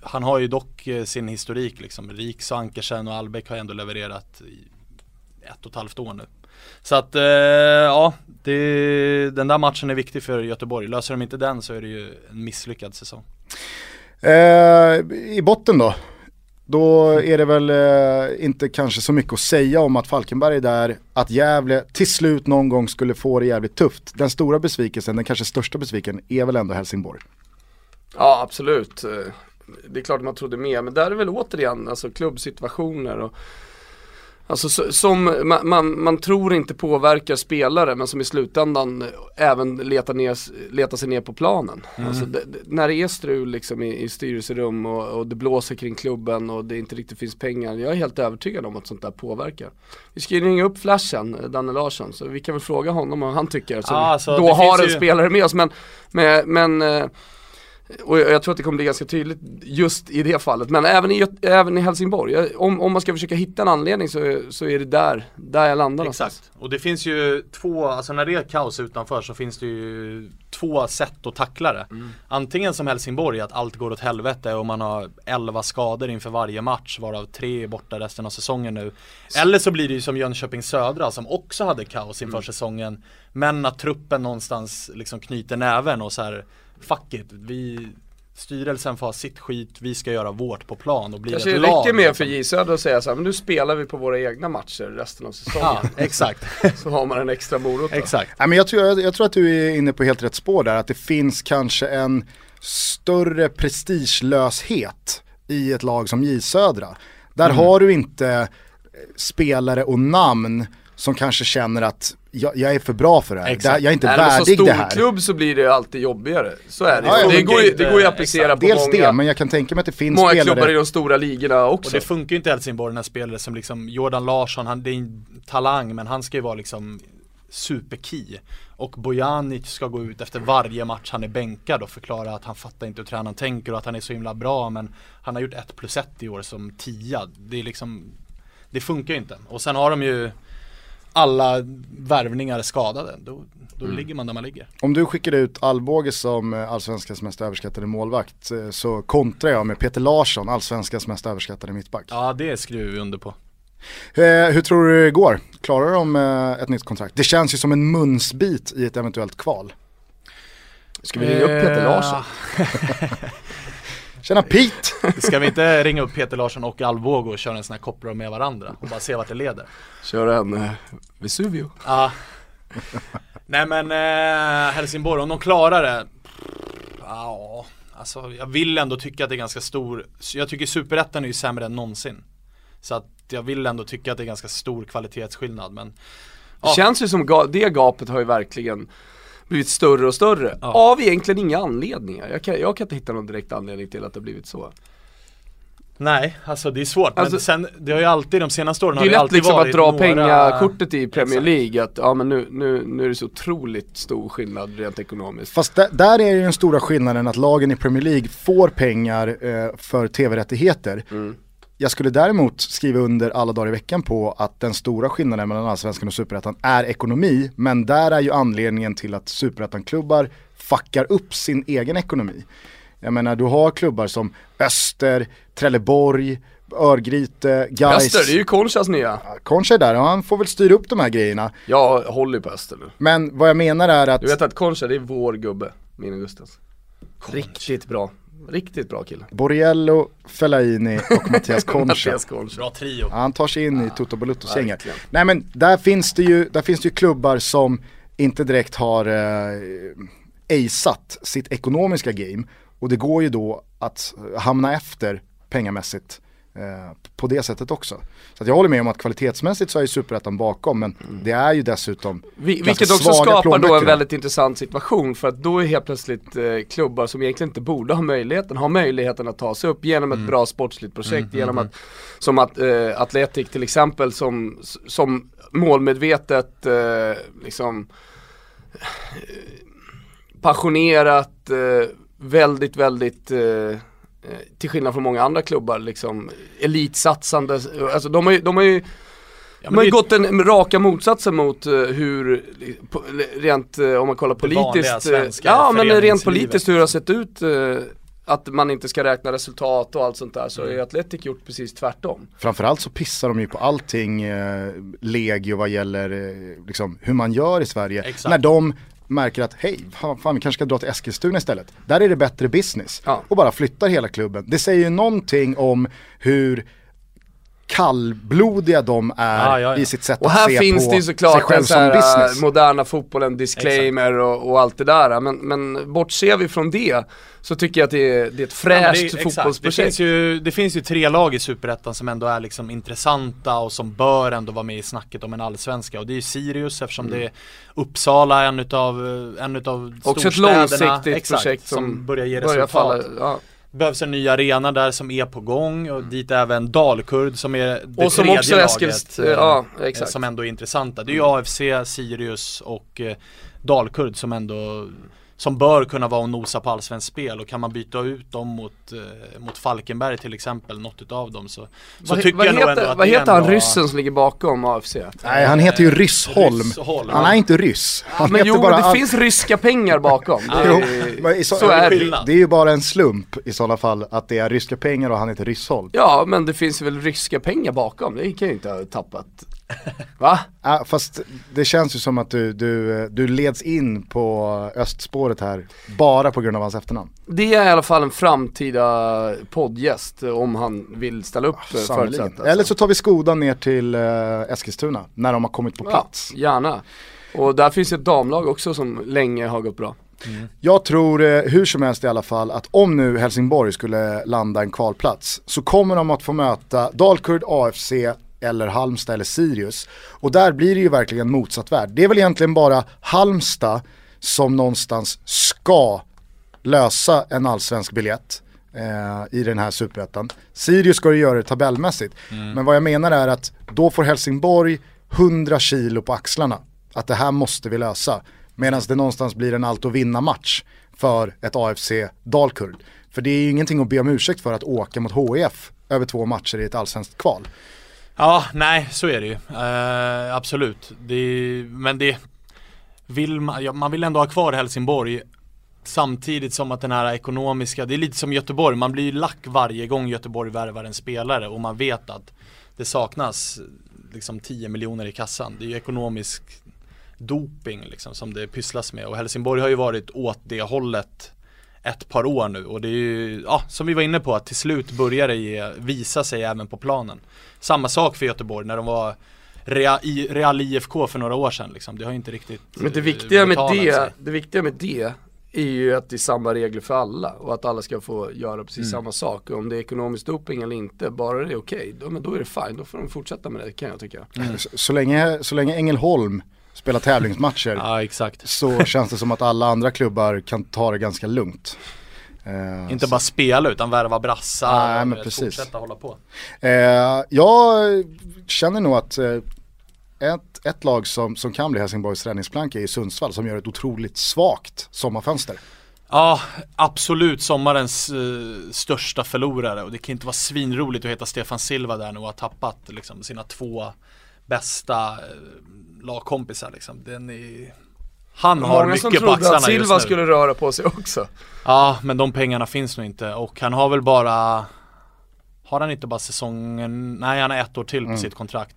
Han har ju dock eh, sin historik liksom. Riks och Ankersen och Albeck har ändå levererat ett och ett halvt år nu. Så att, eh, ja, det, den där matchen är viktig för Göteborg. Löser de inte den så är det ju en misslyckad säsong. Eh, I botten då? Då är det väl eh, inte kanske så mycket att säga om att Falkenberg är där, att Gävle till slut någon gång skulle få det jävligt tufft. Den stora besvikelsen, den kanske största besviken, är väl ändå Helsingborg. Ja absolut. Eh, Det är klart man trodde mer, men där är väl återigen alltså klubbsituationer och Alltså så- som man, man, man tror inte påverkar spelare men som i slutändan eh, även letar, ner, letar sig ner på planen. Alltså det, det, när det är strul liksom i, i styrelserum och, och det blåser kring klubben och det inte riktigt finns pengar. Jag är helt övertygad om att sånt där påverkar. Vi ska ju ringa upp flashen, eh, Danne Larsson, så vi kan väl fråga honom vad han tycker. Så Ja, vi alltså, då har en ju- spelare med oss men, men, men eh, och jag jag tror att det kommer bli ganska tydligt just i det fallet. Men även i, även i Helsingborg, Jag- om, om man ska försöka hitta en anledning så, så är det där, där jag landar någonstans. Exakt. Och det finns ju två, alltså när det är kaos utanför så finns det ju två sätt att tackla det. Antingen som Helsingborg, att allt går åt helvete och man har 11 skador inför varje match varav tre är borta resten av säsongen nu. Eller så blir det ju som Jönköping Södra som också hade kaos inför säsongen. Men att truppen någonstans liksom knyter näven och så här Fuck it, vi Styrelsen får ha sitt skit, vi ska göra vårt på plan och bli Kanske ett det lag räcker med liksom. för J Södra att säga så här, men nu spelar vi på våra egna matcher resten av säsongen. Ja, exakt. Så har man en extra morot då. exakt. Nej, men jag, tror, jag, jag tror att du är inne på helt rätt spår där, att det finns kanske en större prestigelöshet i ett lag som J Södra. Där har du inte spelare och namn som kanske känner att jag, jag är för bra för det här, Exakt. Jag är inte som värdig det här. storklubb så blir det alltid jobbigare. Så är det Ja, det, går ju, inte- det går ju att applicera på Dels många, det, men jag kan tänka mig att det finns många spelare klubbar i de stora ligorna Och också. det funkar ju inte i Helsingborg när spelare som liksom Jordan Larsson, han det är en talang men han ska ju vara liksom superkey. Och Bojanic ska gå ut efter varje match han är bänkad och förklara att han fattar inte hur tränaren tänker och att han är så himla bra men han har gjort 1 plus 1 i år som tia. Det är liksom Det funkar ju inte. Och sen har de ju alla värvningar skadade. Då, då ligger man där man ligger. Om du skickar ut Alvbåge som eh, allsvenskans mest överskattade målvakt eh, så kontrar jag med Peter Larsson, allsvenskans mest överskattade mittback. Ja det skriver vi under på. Eh, hur tror du det går? Klarar de ett nytt kontrakt? Det känns ju som en munsbit i ett eventuellt kval. Ska vi ringa upp Peter Larsson? Tjena Pete! Ska vi inte ringa upp Peter Larsson och Alvågo och köra en sån här kopplar med varandra och bara se vart det leder? Köra en eh, Vesuvio. Ja, Nej men eh, Helsingborg, om de klarar det Ja, alltså jag vill ändå tycka att det är ganska stor Jag tycker superettan är ju sämre än någonsin Så att jag vill ändå tycka att det är ganska stor kvalitetsskillnad men Det känns ju som det gapet har ju verkligen blivit större och större. Ja. Av egentligen inga anledningar. Jag kan, jag kan inte hitta någon direkt anledning till att det har blivit så. Nej, alltså det är svårt Alltså- men sen, det har ju alltid de senaste åren Det har är det lätt alltid liksom att varit dra några... pengakortet i Premier Exakt. League, att ja men nu, nu, nu är det så otroligt stor skillnad rent ekonomiskt. Fast där, där är ju den stora skillnaden att lagen i Premier League får pengar eh, för tv-rättigheter. Mm. Jag skulle däremot skriva under alla dagar i veckan på att den stora skillnaden mellan allsvenskan och superettan är ekonomi. Men där är ju anledningen till att superettan-klubbar fuckar upp sin egen ekonomi. Jag menar du har klubbar som Öster, Trelleborg, Örgryte, Gais. Öster, det är ju Conchas nya. Concha är där och han får väl styra upp de här grejerna. Jag håller ju på Öster nu. Men vad jag menar är att Du vet att Concha, det är vår gubbe, min Augustas. Riktigt bra. Riktigt bra kille. Borriello, Fellaini och Mattias Concha. Mattias. Bra trio Ja, han tar sig in i Toto Baluttos gäng. Nej men där finns det ju, där finns det ju klubbar som inte direkt har eh, aceat sitt ekonomiska game. Och det går ju då att hamna efter pengamässigt på det sättet också. Så att jag håller med om att kvalitetsmässigt så är ju superettan bakom men det är ju dessutom Vi, vilket också skapar då en väldigt intressant situation för att då är helt plötsligt eh, klubbar som egentligen inte borde ha möjligheten, har möjligheten att ta sig upp genom ett bra sportsligt projekt, genom att, som att eh, Atletic till exempel som, som målmedvetet eh, liksom eh, passionerat, eh, väldigt, väldigt eh, eh, till skillnad från många andra klubbar liksom elitsatsande, alltså de har ju, de har ju Ja, de har ju det- gått en raka motsatsen mot eh, hur, rent eh, om man kollar politiskt, eh, ja men rent politiskt hur det har sett ut, eh, att man inte ska räkna resultat och allt sånt där, så har Mm. ju Atletic gjort precis tvärtom. Framförallt så pissar de ju på allting eh, legio vad gäller eh, liksom, hur man gör i Sverige. Exakt. När de märker att hej, fan, fan vi kanske ska dra till Eskilstuna istället. Där är det bättre business. Ja. Och bara flyttar hela klubben. Det säger ju någonting om hur kallblodiga de är Ja, ja, ja. i sitt sätt Och att här se finns på det ju sig såklart själv den så som här, business. eh, moderna fotbollen, disclaimer och, och allt det där. Men, men bortser vi från det så tycker jag att det är, det är ett Ja, fräscht det är- exakt. Det fotbollsprojekt. finns, ju, det finns ju tre lag i Superettan som ändå är liksom intressanta och som bör ändå vara med i snacket om en allsvenska och det är ju Sirius eftersom Mm. det är Uppsala en utav, en utav Också ett storstäderna. långsiktigt Exakt, projekt som, som börjar ge börjar resultat. falla, ja. Behövs en ny arena där som är på gång och dit även Dalkurd som är det Och som tredje också laget Eskilst- ja, eh, exakt. Som ändå är intressanta. Det är ju AFC, Sirius och eh, Dalkurd som ändå som bör kunna vara och nosa på allsvenskt spel och kan man byta ut dem mot, eh, mot Falkenberg till exempel, något utav dem så, så vad, tycker vad jag nog heter, ändå att vad heter han ryssen som ligger bakom AFC? Nej han heter ju Ryssholm. Ryssholm, Han är inte ryss. Han Men heter jo, bara det finns ryska pengar bakom. Det är, så, så är det. det är ju bara en slump i sådana fall att det är ryska pengar och han heter Ryssholm. Ja, men det finns väl ryska pengar bakom, det kan ju inte ha tappat. Va? Ja, fast det känns ju som att du, du, du leds in på östspåret här bara på grund av hans efternamn. Det är i alla fall en framtida poddgäst eh, om han vill ställa upp eh, Sannoliken. förutsatt. Eller så tar vi Skodan ner till uh, Eskilstuna när de har kommit på plats. Ja, gärna. Och där finns ett damlag också som länge har gått bra. Jag tror eh, hur som helst i alla fall att om nu Helsingborg skulle landa en kvalplats så kommer de att få möta Dalkurd, AFC eller Halmstad eller Sirius. Och där blir det ju verkligen motsatt värld. Det är väl egentligen bara Halmstad som någonstans ska lösa en allsvensk biljett eh, i den här superettan. Sirius ska ju göra det tabellmässigt. Men vad jag menar är att då får Helsingborg 100 kilo på axlarna. Att det här måste vi lösa. Medan det någonstans blir en allt att vinna match för ett AFC Dalkurd. För det är ju ingenting att be om ursäkt för att åka mot HIF över två matcher i ett allsvenskt kval. Ja, nej så är det ju. Eh, absolut. Det men det vill man, ja, man vill ändå ha kvar Helsingborg Samtidigt som att den här ekonomiska, det är lite som Göteborg, man blir ju lack varje gång Göteborg värvar en spelare och man vet att det saknas liksom 10 miljoner i kassan. Det är ju ekonomisk doping liksom som det pysslas med och Helsingborg har ju varit åt det hållet ett par år nu och det är ju, ja som vi var inne på, att till slut börjar det ge, visa sig även på planen. Samma sak för Göteborg när de var Real, i, Real IFK för några år sedan liksom. Det har ju inte riktigt Men det eh, viktiga med det, sig. det viktiga med det är ju att det är samma regler för alla och att alla ska få göra precis Mm. samma sak. Och om det är ekonomisk doping eller inte, bara det är okej, då, men då är det fine. Då får de fortsätta med det kan jag tycka. Så, så, länge, så länge Ängelholm spelar tävlingsmatcher Ja exakt. så känns det som att alla andra klubbar kan ta det ganska lugnt. Eh, Inte så- bara spela utan värva brassar och precis. fortsätta hålla på. Eh, jag känner nog att eh, ett, ett lag som, som kan bli Helsingborgs räddningsplanka är Sundsvall som gör ett otroligt svagt sommarfönster. Ja, absolut sommarens eh, största förlorare och det kan inte vara svinroligt att heta Stefan Silva där nu och ha tappat liksom, sina två bästa eh, lagkompisar liksom. Den är... Han har Många som mycket på trodde att axlarna just Silva nu. skulle röra på sig också. Ja, men de pengarna finns nog inte och han har väl bara Har han inte bara säsongen, nej han har ett år till på sitt kontrakt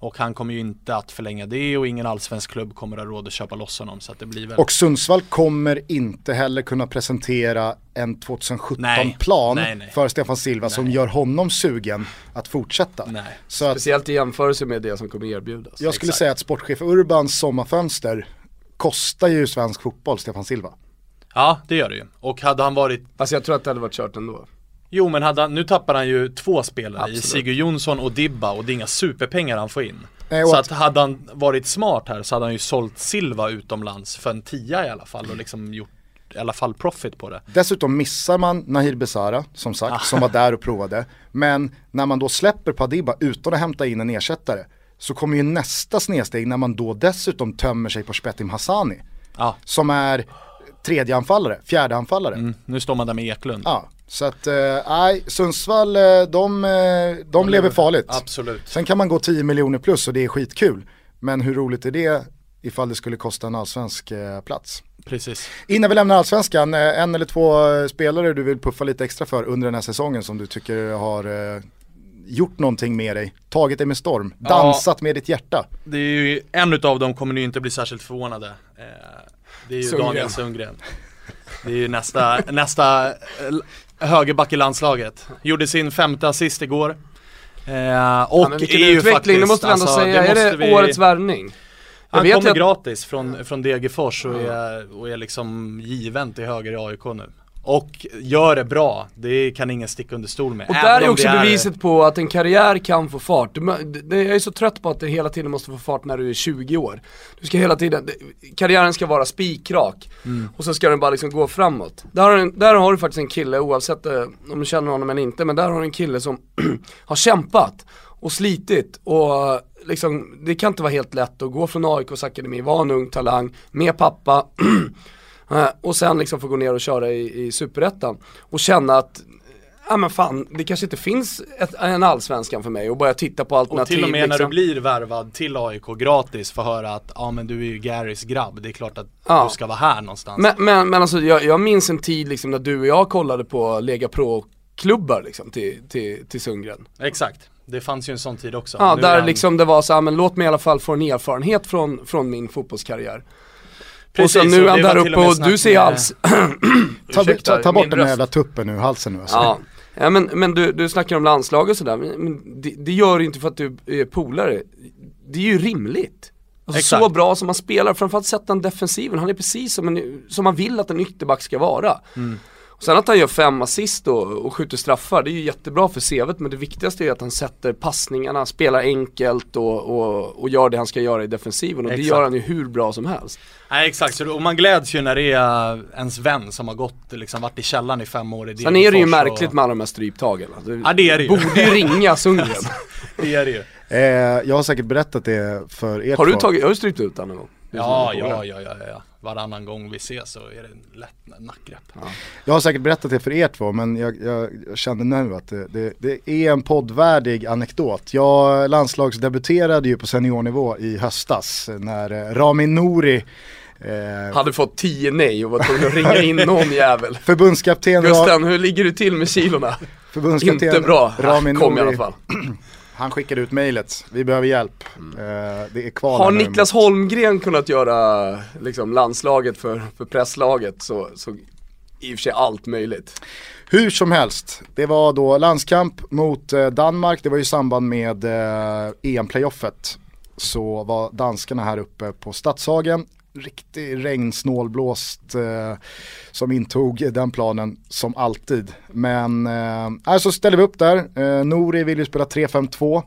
Och han kommer ju inte att förlänga det och ingen allsvensk klubb kommer att ha råd att köpa loss honom så att det blir väl Och Sundsvall kommer inte heller kunna presentera en Nej. 2017-plan Nej, nej. för Stefan Silva som gör honom sugen att fortsätta. Nej. Så att Speciellt i jämförelse med det som kommer erbjudas. jag skulle exakt. säga att sportchef Urbans sommarfönster kostar ju svensk fotboll Stefan Silva. Ja det gör det ju Och hade han varit Alltså jag tror att det hade varit kört ändå. Jo men hade han, nu tappar han ju två spelare Absolut. i Sigurd Jonsson och Dibba och det är inga superpengar han får in. Nej, så att- hade han varit smart här så hade han ju sålt Silva utomlands för en tia i alla fall och liksom gjort i alla fall profit på det. Dessutom missar man Nahir Besara, som sagt, som var där och provade. Men när man då släpper Padiba utan att hämta in en ersättare så kommer ju nästa snedsteg när man då dessutom tömmer sig på Spetim Hassani. Ja, Som är tredje anfallare, fjärde anfallare. mm, nu står man där med Eklund. Ja, så att eh, nej, Sundsvall eh, de, eh, de, lever farligt. Absolut. Sen kan man gå 10 miljoner plus och det är skitkul. Men hur roligt är det ifall det skulle kosta en allsvensk eh, plats? Precis. Innan vi lämnar allsvenskan, eh, en eller två eh, spelare du vill puffa lite extra för under den här säsongen som du tycker har eh, gjort någonting med dig, tagit dig med storm, Ja. dansat med ditt hjärta. Det är ju, en utav dem kommer ni inte bli särskilt förvånade. Eh, det är ju Sundgren. Daniel Sundgren. Det är ju nästa, nästa eh, högerback i landslaget. Gjorde sin femte assist igår. Eh, och Ja, men vilken är ju utveckling, faktiskt, det måste vi ändå alltså, säga. det är det vi- årets värvning? Jag Han kommer att- gratis från, från Degerfors och är, och är liksom given till höger i AIK nu. Och gör det bra, det kan ingen sticka under stol med. Och där är också det beviset på att en karriär kan få fart. Jag är så trött på att det hela tiden måste få fart när du är 20 år. Du ska hela tiden, karriären ska vara spikrak. Mm. Och så ska den bara liksom gå framåt. Där har, en, där har du faktiskt en kille, oavsett eh, om du känner honom eller inte, men där har du en kille som har kämpat och slitit och eh, liksom, det kan inte vara helt lätt att gå från AIKs akademi, vara en ung talang, med pappa och sen liksom få gå ner och köra i, i superettan och känna att Ja men fan, det kanske inte finns ett, en allsvenskan för mig och börja titta på Och alternativ till och med när liksom. du blir värvad till AIK gratis får höra att ja men du är ju Garys grabb, det är klart att Ja. du ska vara här någonstans. Men, men, men alltså jag, jag minns en tid liksom när du och jag kollade på Lega Pro-klubbar liksom till, till, till Sundgren. Exakt, det fanns ju en sån tid också. Ja, Nu är där han- liksom det var så här, men låt mig i alla fall få en erfarenhet från, från min fotbollskarriär. Precis, och så nu är och han där uppe och snack du ser med- alls, Ta, ta, ta bort den röst. jävla tuppen ur halsen nu alltså. Ja, ja men, men du, du snackar om landslag och sådär, men, men det, det gör du inte för att du är polare. Det är ju rimligt. Alltså Exakt. så bra som han spelar, framförallt sätter han defensiven, han är precis som, en, som man vill att en ytterback ska vara. Och sen att han gör fem assist och, och skjuter straffar, det är ju jättebra för CVt men det viktigaste är att han sätter passningarna, spelar enkelt och, och, och gör det han ska göra i defensiven och det Exakt. gör han ju hur bra som helst. Nej exakt, så, och man gläds ju när det är ens vän som har gått, liksom varit i källaren i fem år i Sen är det ju märkligt och... med alla de här stryptagen. Alltså, Ja det är det ju. Borde ju ringa Sundgren. det är det ju. Eh, jag har säkert berättat det för er Har du två. tagit, har du strypt ut den någon gång? Ja, ja, ja, ja, ja. Varannan gång vi ses så är det en lätt nackgrepp. Jag har säkert berättat det för er två men jag, jag, jag kände nu att det, det, det är en poddvärdig anekdot. Jag landslagsdebuterade ju på seniornivå i höstas när eh, Rami Nouri eh, Hade fått 10 nej och var tvungen att ringa in någon jävel. förbundskapten, Gusten, hur ligger du till med kilorna? förbundskapten Inte bra. Rami Kom i alla Nouri, fall. han skickade ut mejlet. Vi behöver hjälp. Eh, det är kval Mm. Har Niklas Holmgren kunnat göra liksom, landslaget för, för presslaget så, så i och för sig allt möjligt. Hur som helst, det var då landskamp mot eh, Danmark, det var ju i samband med eh, EM-playoffet. så var danskarna här uppe på Stadshagen. Riktig regnsnålblåst eh, som intog den planen som alltid. Men eh, alltså ställer vi upp där, eh, Nori vill ju spela 3-5-2.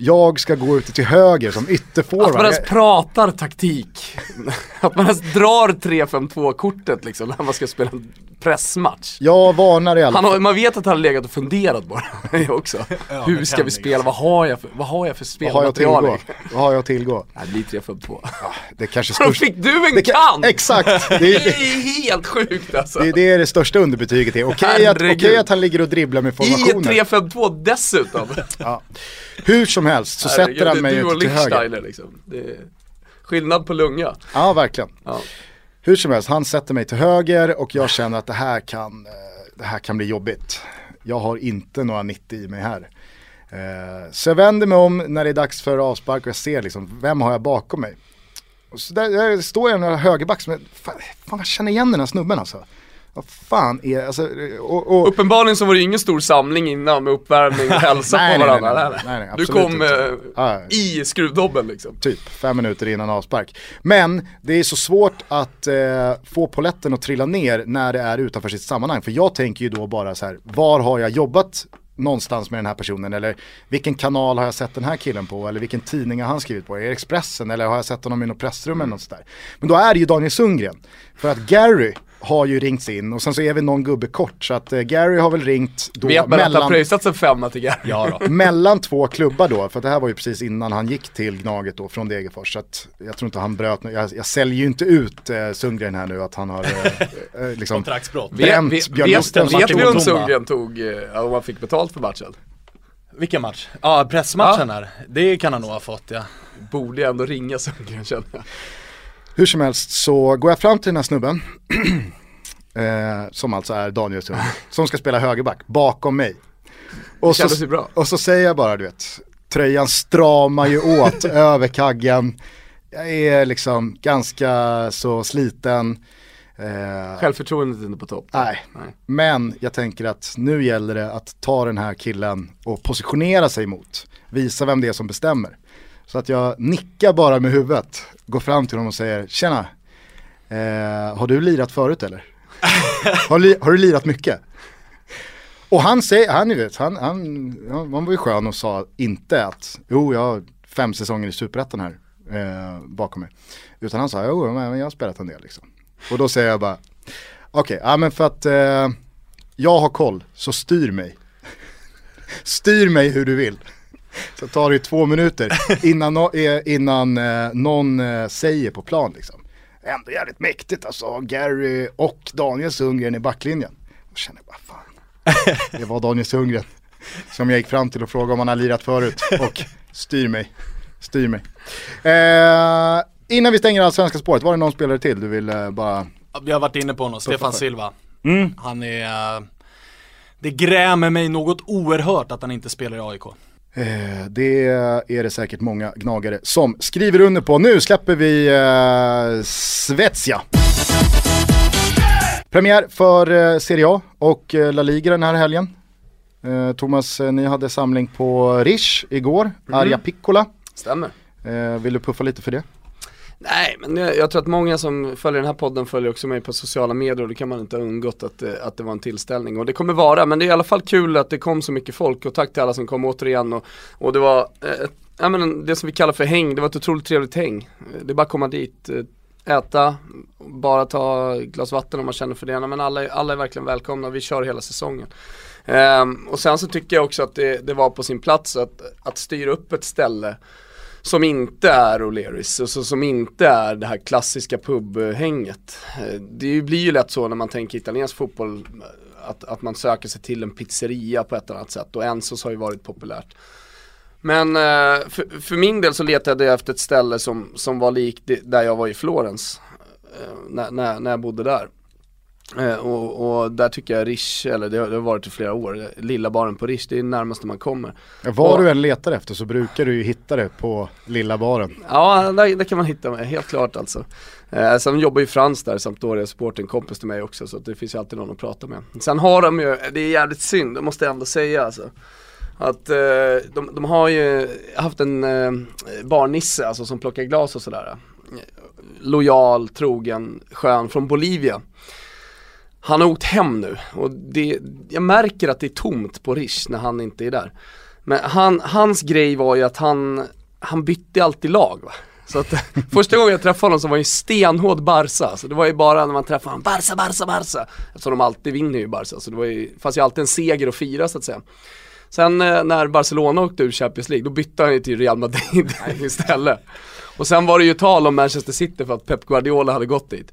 Jag ska gå ut till höger som Att man ytterforward. ens pratar taktik. Att man ens drar 3-5-2 kortet liksom när man ska spela en pressmatch. Jag varnar i alla Han fall. har, man vet att han har legat och funderat bara det också. Hur ska vi spela? Vad har jag för, vad har jag för Vad har jag att spelmaterial? tillgå? Vad har jag att tillgå? Nej, det blir 3-5-2. Det är kanske Då största... fick du en Det kan- kant! Exakt! Det Det är, det, är helt sjukt alltså. det är det, det största underbetyget. Okej att, Herregud. okej att han ligger och dribblar med I formationer. ett 3-5-2 dessutom. Ja. Hur som helst så Herregud, sätter han mig det är du och ut till höger. Liksom. Det är skillnad på lunga. Ja, verkligen. Ja. Hur som helst, han sätter mig till höger och jag känner att det här kan, eh, det här kan bli jobbigt. Jag har inte några 90 i mig här. Eh, Så jag vänder mig om när det är dags för avspark och jag ser liksom, vem har jag bakom mig? Och så där, där står jag en högerback som, fan, fan jag känner igen den här snubben alltså. Vad fan är, alltså, och, och, Uppenbarligen så var det ju ingen stor samling innan med uppvärmning och hälsa Nej, på nej, nej, varandra. nej, nej, nej, du kom eh, i skruvdobben liksom. typ fem minuter innan avspark. Men det är så svårt att eh, få poletten att trilla ner när det är utanför sitt sammanhang. För jag tänker ju då bara så här, var har jag jobbat någonstans med den här personen? Eller vilken kanal har jag sett den här killen på? Eller vilken tidning har han skrivit på? Är det Expressen? Eller har jag sett honom i något pressrum eller något sådär? Men då är det ju Daniel Sundgren. För att Gary har ju ringts in och sen så är vi någon gubbe kort. Så att eh, Gary har väl ringt då Vet man att han mellan... pröjsat en femma till Gary? Ja. Mellan två klubbar då, för det här var ju precis innan han gick till Gnaget då från Degerfors. Så att jag tror inte han bröt, jag, jag säljer ju inte ut eh, Sundgren här nu att han har eh, eh, liksom Kontraktsbrott. bränt Vet, Björn vet, vet, vi om. Sundgren tog, eh, om han fick betalt för matchen? Vilken match? Ja, pressmatchen här. Det kan han nog ha fått ja. Borde jag ändå ringa Sundgren känner jag. Hur som helst så går jag fram till den här snubben, eh, som alltså är Daniel Sundgren, som ska spela högerback bakom mig. Och så, och så säger jag bara du vet, tröjan stramar ju åt över kaggen. Jag är liksom ganska så sliten. Eh, Självförtroendet är inte på topp. Nej, Nej. men jag tänker att nu gäller det att ta den här killen och positionera sig mot. Visa vem det är som bestämmer. Så att jag nickar bara med huvudet, går fram till honom och säger Tjena, eh, har du lirat förut eller? har, li- har du lirat mycket? Och han säger, han, vet, han, han, han var ju skön och sa inte att jo jag har fem säsonger i superettan här eh, bakom mig. Utan han sa jo men jag har spelat en del liksom. Och då säger jag bara Okej, ja men för att eh, jag har koll, så styr mig. styr mig hur du vill. Så tar det ju två minuter innan, no, eh, innan eh, någon eh, säger på plan liksom. Ändå jävligt mäktigt alltså, Gary och Daniel Sundgren i backlinjen. Och känner bara fan, det var Daniel Sundgren. Som jag gick fram till och frågade om han har lirat förut och styr mig. Styr mig. Eh, innan vi stänger allsvenska spåret, var det någon spelare till du vill eh, bara Vi har varit inne på honom, Stefan för. Silva. Mm. Han är... Det grämer mig något oerhört att han inte spelar i AIK. Eh, det är det säkert många gnagare som skriver under på. Nu släpper vi eh, Svezia. Premiär för eh, Serie A och eh, La Liga den här helgen. Eh, Thomas, ni hade samling på Rish igår, Arja Piccola. Stämmer. Eh, vill du puffa lite för det? Nej, men jag, jag tror att många som följer den här podden följer också mig på sociala medier och det kan man inte ha undgått att, eh, att det var en tillställning. Och det kommer vara, men det är i alla fall kul att det kom så mycket folk och tack till alla som kom återigen. Och, och det var, eh, ja, men det som vi kallar för häng, det var ett otroligt trevligt häng. Eh, det är bara att komma dit, eh, äta, bara ta ett glas vatten om man känner för det. Men alla, är- alla är verkligen välkomna, vi kör hela säsongen. Ehm, och sen så tycker jag också att det, det var på sin plats att, att styra upp ett ställe som inte är O'Learys och så, som inte är det här klassiska pubhänget. Eh, det blir ju lätt så när man tänker italiensk fotboll eh, att, att man söker sig till en pizzeria på ett annat sätt och Ensos har ju varit populärt. Men eh, för, för min del så letade jag efter ett ställe som, som var likt där jag var i Florens när, när, när jag bodde där. Eh, och, och där tycker jag Rish, eller det har, det har varit i flera år, lilla baren på Rish, det är närmaste man kommer. Vad Och- du än letar efter så brukar du ju hitta det på lilla baren. Ja, där, där kan man hitta mig, helt klart alltså. Eh, sen jobbar ju Frans där, Sampdoria Sport, en kompis till mig också, så det finns ju alltid någon att prata med. Sen har de ju, det är jävligt synd, det måste jag ändå säga alltså. Att eh, de, de har ju haft en eh, barnisse alltså som plockar glas och sådär. Lojal, trogen, skön från Bolivia. Han har åkt hem nu och det, jag märker att det är tomt på Rish när han inte är där. Men han, hans grej var ju att han, han bytte alltid lag va. Så att första gången jag träffade honom så var det stenhård Barca, så det var ju bara när man träffade honom, Barca, Barca, Barca. Eftersom de alltid vinner ju Barca, så det var ju, fanns ju alltid en seger att fira så att säga. Sen eh, när Barcelona åkte ur Champions League, då bytte han ju till Real Madrid istället. Och sen var det ju tal om Manchester City för att Pep Guardiola hade gått dit.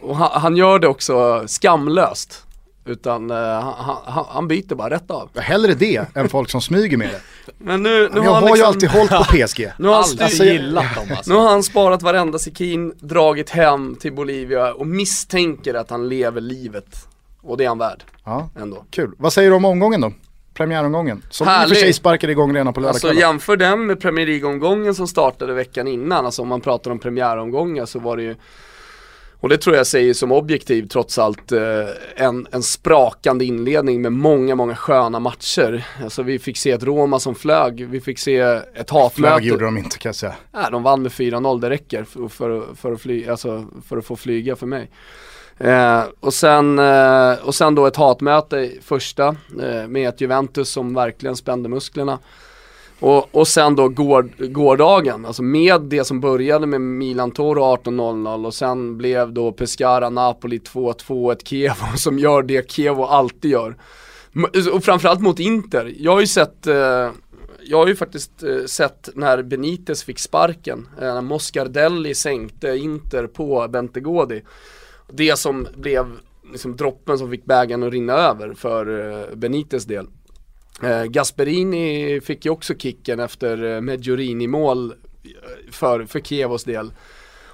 Och han, han gör det också skamlöst. Utan uh, han, han, han, byter bara rätt av. Hellre det än folk som smyger med det. Men nu, nu jag har, har liksom, ju alltid hållit på PSG. nu har han styr, gillat dem alltså. nu har han sparat varenda sekin, dragit hem till Bolivia och misstänker att han lever livet. Och det är han värd. Ja, ändå. kul. Vad säger du om omgången då? Premiäromgången. Som i och för Härlig. sig sparkade igång redan på Alltså lördagskvällen. jämför den med Premier League-omgången som startade veckan innan, alltså om man pratar om premiäromgångar så var det ju och det tror jag säger som objektiv trots allt eh, en, en sprakande inledning med många, många sköna matcher. Alltså vi fick se ett Roma som flög, vi fick se ett hatmöte. Flög gjorde de inte kan jag säga. Nej, de vann med 4-0, det räcker för, för, för, att fly, alltså, för att få flyga för mig. Eh, och, sen, eh, och sen då ett hatmöte första eh, med ett Juventus som verkligen spände musklerna. Och, och sen då går, gårdagen, alltså med det som började med Milan Toro 18.00 och sen blev då Pescara Napoli 2-2, ett Kevo som gör det Kevo alltid gör. Och framförallt mot Inter. Jag har ju sett eh, jag har ju faktiskt eh, sett när Benitez fick sparken, eh, när Moscardelli sänkte Inter på Bentegodi. Det som blev liksom droppen som fick bägaren att rinna över för eh, Benites del. Eh, Gasperini fick ju också kicken efter eh, Medjorini-mål eh, för, för Kievos del.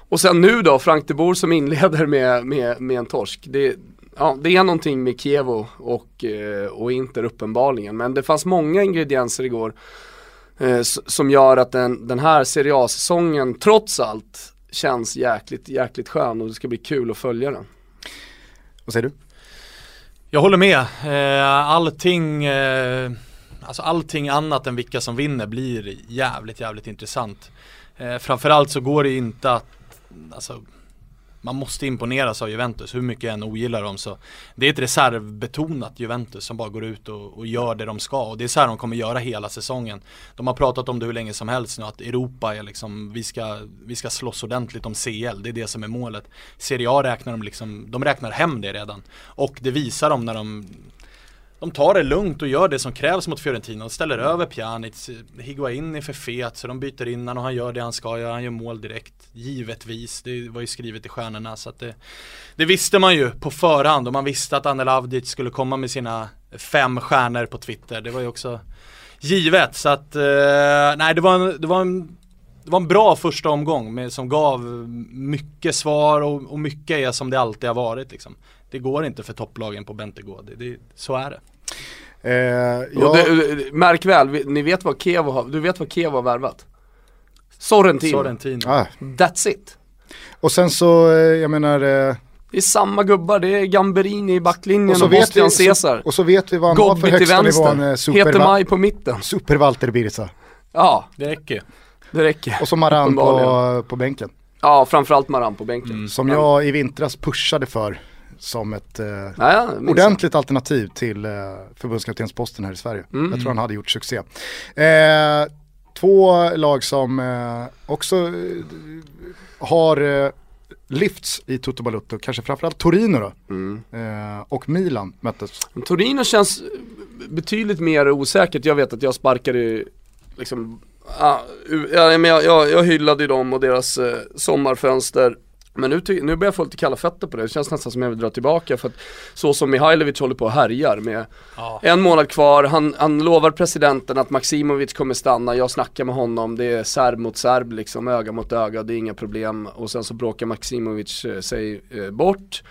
Och sen nu då, Frank de Boer som inleder med, med, med en torsk. Det, ja, det är någonting med Kievo och, eh, och Inter uppenbarligen. Men det fanns många ingredienser igår eh, som gör att den, den här Serie A-säsongen trots allt känns jäkligt, jäkligt skön och det ska bli kul att följa den. Vad säger du? Jag håller med. Eh, allting, eh, alltså allting annat än vilka som vinner blir jävligt, jävligt intressant. Eh, framförallt så går det inte att, alltså, man måste imponeras av Juventus, hur mycket jag än ogillar dem så Det är ett reservbetonat Juventus som bara går ut och, och gör det de ska och det är så här de kommer göra hela säsongen. De har pratat om det hur länge som helst nu att Europa är liksom, vi ska, vi ska slåss ordentligt om CL, det är det som är målet. Serie A räknar de liksom, de räknar hem det redan. Och det visar de när de de tar det lugnt och gör det som krävs mot Fiorentina. Och ställer över Pjanic Higuain är för fet så de byter in honom och han gör det han ska göra, han gör mål direkt. Givetvis, det var ju skrivet i stjärnorna så att det Det visste man ju på förhand. Och man visste att Anel Avdic skulle komma med sina fem stjärnor på Twitter. Det var ju också givet så att, eh, nej det var en, det var en det var en bra första omgång med, som gav mycket svar och, och mycket är som det alltid har varit liksom. Det går inte för topplagen på Bentegård, det, det, så är det. Eh, jag, det, märk väl, ni vet vad Kevo har, du vet vad Kevo har värvat? Sorrentino. Sorrentino. ah, That's it. och sen så, eh, jag menar, eh, Det är samma gubbar, det är Gamberini i backlinjen och och, så, vet Bostian Caesar. och så vet vi vad han har för Gobbi högsta nivån, eh, Heter super, Maj på mitten. super Walter Birsa. Ja, Det räcker det räcker. Och så Maran på, på bänken. Ja, framförallt Maran på bänken. Som Men- jag i vintras pushade för som ett eh, Ja, ordentligt alternativ till eh, förbundskaptensposten här i Sverige. Mm. Jag tror han hade gjort succé. Eh, två lag som eh, också eh, har eh, lyfts i Toto Balutto, kanske framförallt Torino då. Mm. Eh, och Milan möttes. Torino känns betydligt mer osäkert. Jag vet att jag sparkade liksom, ah, ja, men jag, jag, jag hyllade ju dem och deras eh, sommarfönster. Men nu, nu börjar jag få lite kalla fötter på det. Det känns nästan som jag vill dra tillbaka för att så som Mihailovic håller på och härjar med Ja. en månad kvar, han, han lovar presidenten att Maximovic kommer stanna, jag snackar med honom, det är serb mot serb liksom, öga mot öga, det är inga problem. Och sen så bråkar Maximovic eh, sig eh, bort.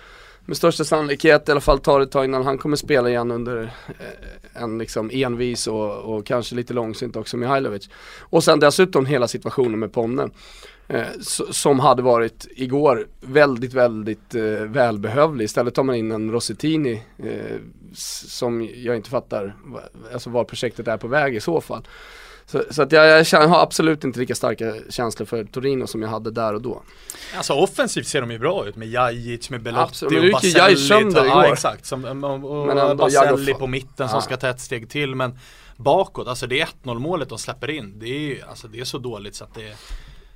Med största sannolikhet, i alla fall tar det ett tag innan han kommer spela igen under eh, en liksom envis och, och kanske lite långsynt också Mihailovic. Och sen dessutom hela situationen med Ponne. Eh, som hade varit igår väldigt, väldigt eh, välbehövlig. Istället tar man in en Rossettini eh, som jag inte fattar alltså var projektet är på väg i så fall. Så, så att jag, jag, känner, har absolut inte lika starka känslor för Torino som jag hade där och då. Alltså offensivt ser de ju bra ut med Jajic, med Belotti absolut, och Baselli. sönder igår. Ja exakt, som, och, och men Baselli på mitten ja. som ska ta ett steg till men bakåt, alltså det är 1-0 målet de släpper in. Det är, alltså, det är så dåligt så att det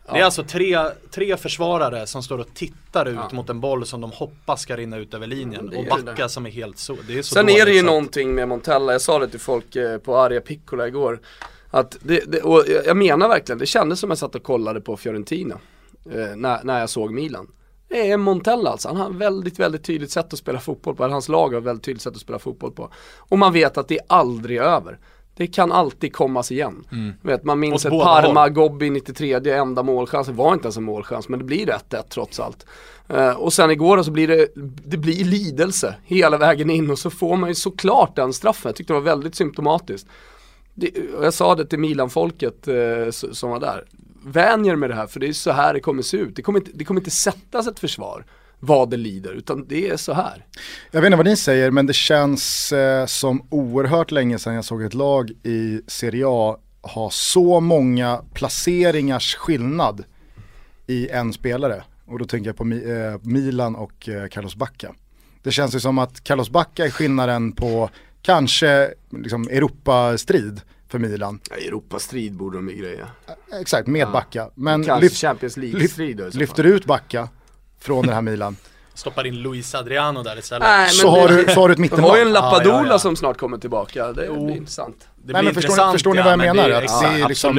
det är alltså tre, tre försvarare som står och tittar ut ja. mot en boll som de hoppas ska rinna ut över linjen och backa som är helt så, det är så Sen är det ju så. någonting med Montella, jag sa det till folk eh, på Arja Piccola igår att det, det, och jag menar verkligen, det kändes som jag satt och kollade på Fiorentina eh, när, när jag såg Milan. Det är Montella alltså, han har väldigt, väldigt tydligt sätt att spela fotboll på, eller hans lag har väldigt tydligt sätt att spela fotboll på. Och man vet att det är aldrig över. Det kan alltid kommas igen. Mm. Vet, man minns ett Parma, Gobbi 93, enda målchansen var inte ens en målchans men det blir 1-1 trots allt. Uh, och sen igår så blir det, det blir lidelse hela vägen in och så får man ju såklart den straffen. Jag tyckte det var väldigt symptomatiskt. Det, jag sa det till Milan-folket uh, som var där. Vänjer med det här för det är så här det kommer se ut. Det kommer inte, det kommer inte sättas ett försvar vad det lider, utan det är så här. Jag vet inte vad ni säger, men det känns eh, som oerhört länge sedan jag såg ett lag i Serie A ha så många placeringars skillnad i en spelare. Och då tänker jag på eh, Milan och eh, Carlos Bacca. Det känns ju som att Carlos Bacca är skillnaden på kanske liksom Europastrid för Milan. Ja, Europastrid borde de ju greja. Exakt, med ja. Bacca. Men lyft, Champions League-strid lyft, Lyfter ut Bacca från det här Milan. Stoppar in Luis Adriano där istället. Nej, så, har du, så har du ett mittenlag. Du har ju en Lapadula ah, ja, ja. som snart kommer tillbaka, det blir intressant. Det Nej, men förstår, förstår ni vad jag menar? Det, att det är liksom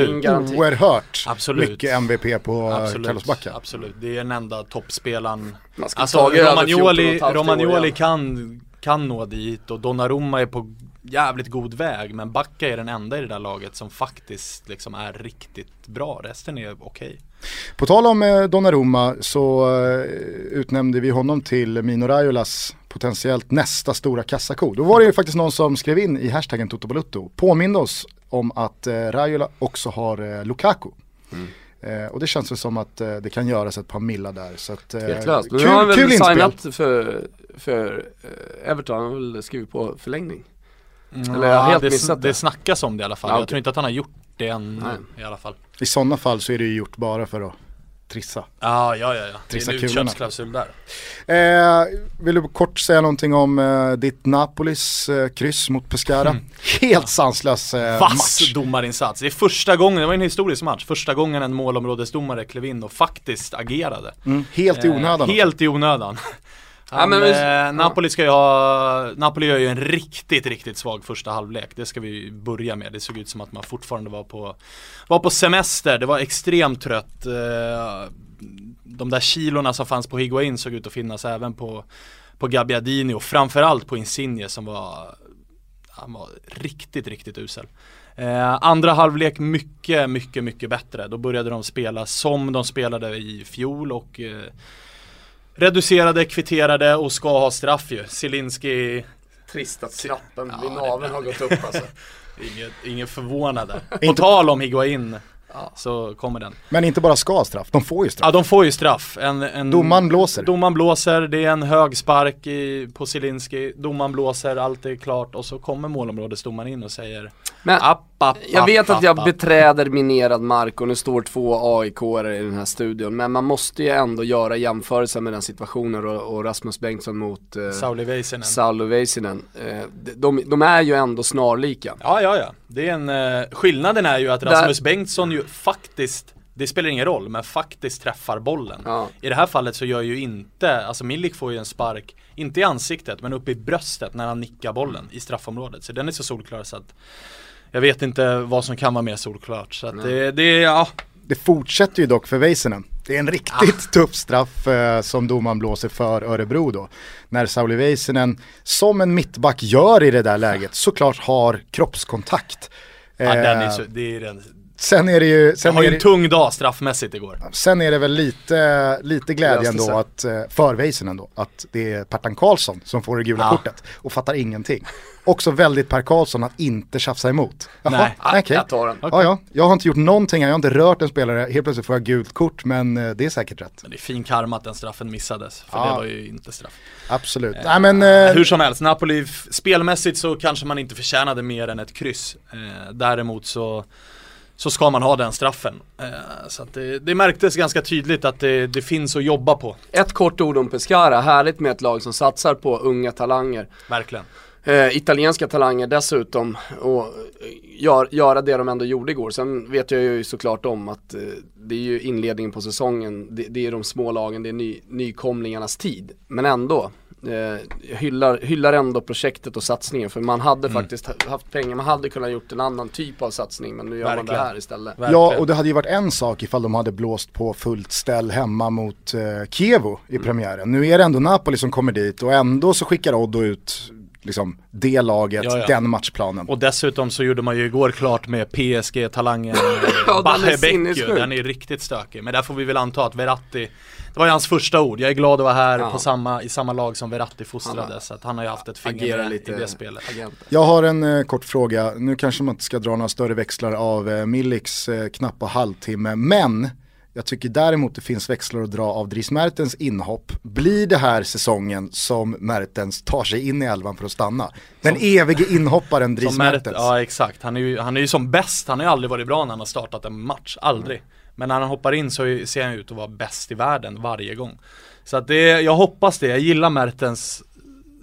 oerhört absolut. mycket MVP på absolut. Carlos Bacca. Absolut, det är den enda toppspelaren. Alltså Romagnoli, Romagnoli kan, kan nå dit och Donnarumma är på jävligt god väg men Backa är den enda i det där laget som faktiskt liksom är riktigt bra. Resten är okej. Okay. På tal om eh, Donnarumma så eh, utnämnde vi honom till Mino Raiolas potentiellt nästa stora kassako. Då var det ju faktiskt någon som skrev in i hashtaggen Toto påminde oss om att eh, Raiola också har Lukaku. Mm. Eh, och det känns väl som att eh, det kan göras ett par millar där. Så att, eh, Helt klart. Nu har han väl signat för, för eh, Everton, han har väl skrivit på förlängning. Mm, Eller jag helt det, missat det. Det snackas om det i alla fall. Ah, okay. Jag tror inte att han har gjort det än Nej. i alla fall. I sådana fall så är det ju gjort bara för att trissa. Ah, ja, ja, ja. Trissa det är en utköpsklausul där. Eh, vill du kort säga någonting om eh, ditt Napolis eh, kryss mot Pescara? Mm. Helt sanslös eh, Vass match. domarinsats. Det är första gången, det var en historisk match, första gången en målområdesdomare klev in och faktiskt agerade. Mm. Helt i onödan. Eh, helt i onödan. Han, ja, men, eh, Napoli ska ju ha, Napoli gör ju en riktigt, riktigt svag första halvlek. Det ska vi börja med. Det såg ut som att man fortfarande var på, var på semester. Det var extremt trött. Eh, de där kilorna som fanns på Higuain såg ut att finnas även på, på Gabbiadini och framförallt på Insigne som var, han var riktigt, riktigt usel. Eh, andra halvlek mycket, mycket, mycket bättre. Då började de spela som de spelade i fjol och eh, reducerade, kvitterade och ska ha straff ju. Zielinski Trist att knappen vid naveln har gått upp alltså. Inget, ingen förvånad där. På tal om Higuain Ja. Så kommer den. Men inte bara ska straff, de får ju straff. Ja de får ju straff. En, en, domaren blåser. Domaren blåser, det är en hög spark i, på Zielinski. Domaren blåser, allt är klart och så kommer målområdesdomaren in och säger Men app, app, jag vet att jag beträder minerad mark och nu står två aik i den här studion. Men man måste ju ändå göra jämförelser med den situationen och, och Rasmus Bengtsson mot eh, Sauli Väisänen. Sauli Väisänen. Eh, de, de, är ju ändå snarlika. Ja, ja, ja. Det är en, eh, skillnaden är ju att Rasmus Där... Bengtsson ju faktiskt det spelar ingen roll, men faktiskt träffar bollen. Ja. I det här fallet så gör ju inte, alltså Milik får ju en spark, inte i ansiktet, men uppe i bröstet när han nickar bollen i straffområdet. Så den är så solklar så att jag vet inte vad som kan vara mer solklart. Så att det, det, ja. Det fortsätter ju dock för Väisänen. Det är en riktigt ah. tuff straff eh, som domaren blåser för Örebro då. När Sauli Väisänen, som en mittback gör i det där läget, såklart har kroppskontakt. Ja, den är eh, så, det är den Sen är det ju, Jag sen har är ju det, en tung dag straffmässigt igår. sen är det väl lite, lite glädje ändå att, eh, för Weisen ändå, att det är Pertan Karlsson som får det gula Ja. kortet och fattar ingenting. Också väldigt Per Karlsson att inte tjafsa emot. Jaha, Nej. okej. Jag tar den. Ja, ja, jag har inte gjort någonting jag har inte rört en spelare, helt plötsligt får jag gult kort, men eh, det är säkert rätt. Men det är fin karma att den straffen missades, för Ja. det var ju inte straff. Absolut. Nej men, eh, Hur som helst, Napoli, spelmässigt så kanske man inte förtjänade mer än ett kryss. Eh, däremot så, så ska man ha den straffen. Eh, så det, det märktes ganska tydligt att det, det finns att jobba på, Ett kort ord om Pescara, härligt med ett lag som satsar på unga talanger. verkligen. Eh, italienska talanger dessutom och gör, göra det de ändå gjorde igår. Sen vet jag ju såklart om att eh, det är ju inledningen på säsongen, det, det är de små lagen, det är ny, nykomlingarnas tid. Men ändå, eh, jag hyllar, hyllar ändå projektet och satsningen för man hade Mm. faktiskt ha- haft pengar, man hade kunnat gjort en annan typ av satsning men nu gör man Verkligen. det här istället. Verkligen. Ja, och det hade ju varit en sak ifall de hade blåst på fullt ställ hemma mot eh, Kievo i Mm. premiären. Nu är det ändå Napoli som kommer dit och ändå så skickar Oddo ut liksom, det laget, Ja, ja. den matchplanen. Och dessutom så gjorde man ju igår klart med PSG-talangen Ja, den är Bahebek ju, sinnessjuk. den är riktigt stökig. Men där får vi väl anta att Verratti, det var ju hans första ord, jag är glad att vara här Ja. på samma, i samma lag som Verratti fostrade. Så att han har ju haft ett finger lite i det spelet. agent. Jag har en eh, kort fråga, nu kanske man inte ska dra några större växlar av eh, Miliks eh, knappa halvtimme, men jag tycker däremot det finns växlar att dra av Dries Mertens inhopp. Blir det här säsongen som Mertens tar sig in i elvan för att stanna? Den evige inhopparen Dries Som Mert- Mertens. ja exakt, han är, ju, han är ju som bäst, han har ju aldrig varit bra när han har startat en match, aldrig. Men när han hoppar in så ser han ut att vara bäst i världen varje gång. Så att det, jag hoppas det, jag gillar Mertens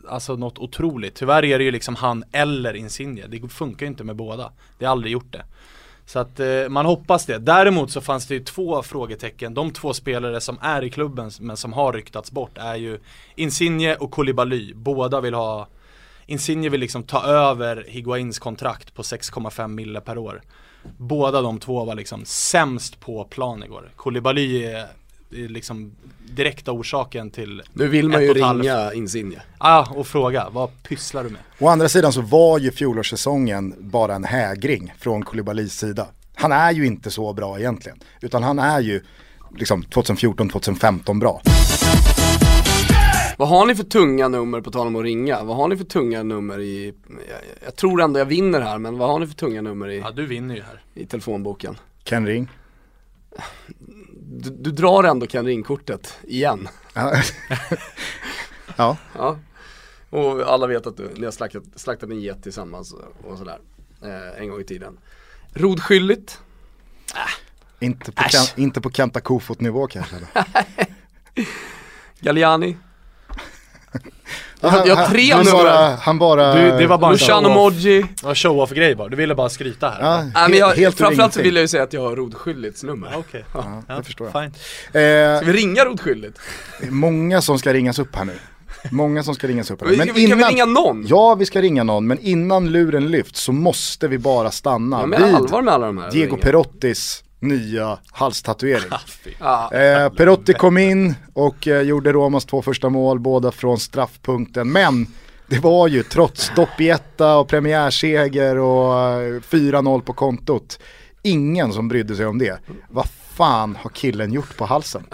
Alltså något otroligt. Tyvärr är det ju liksom han eller Insigne. Det funkar ju inte med båda. Det har aldrig gjort det. Så att eh, man hoppas det. Däremot så fanns det ju två frågetecken. De två spelare som är i klubben men som har ryktats bort är ju Insigne och Koulibaly. Båda vill ha Insigne vill liksom ta över Higuains kontrakt på 6,5 mille per år. Båda de två var liksom sämst på plan igår. Koulibaly är, är liksom direkta orsaken till Nu vill man ju ringa Insigne. Ah, och fråga, vad pysslar du med? Å andra sidan så var ju fjolårssäsongen bara en hägring från Koulibalys sida. Han är ju inte så bra egentligen, utan han är ju liksom 2014-2015 bra. Vad har ni för tunga nummer på tal om att ringa? Vad har ni för tunga nummer i, jag, jag tror ändå jag vinner här men vad har ni för tunga nummer i, Ja, du vinner ju här. i telefonboken? Ken Ring. Du, du drar ändå Ken Ring-kortet igen. Ja. ja. Och alla vet att du, ni har slaktat, slaktat en get tillsammans och sådär. Eh, en gång i tiden. Rodskyldigt. inte på. Ken, inte på Kenta Kofot nivå kanske. Galliani. Ja, jag har han- tre han nummer. bara, han bara... Du, det var bara en Luciano. Moggi. Det var show-off grej bara, du ville bara skryta här. Ja, Nej men he- jag, helt framförallt så vill jag ju säga att jag har Rodskyldights nummer. Ja, Okej, Ja, det förstår jag. Fine. Eh, Ska vi ringa är många som ska ringas upp här nu. Många som ska ringas upp här Men kan vi innan, ringa någon? Ja, vi ska ringa någon, men innan luren lyfts så måste vi bara stanna Ja, men vid allvar med alla de här Diego. Perottis nya halstatuering. Fy. Ja. Eh, Perotti kom in och eh, gjorde Romas två första mål, båda från straffpunkten. Men det var ju trots doppietta och premiärseger och eh, 4-0 på kontot, ingen som brydde sig om det. Vad fan har killen gjort på halsen?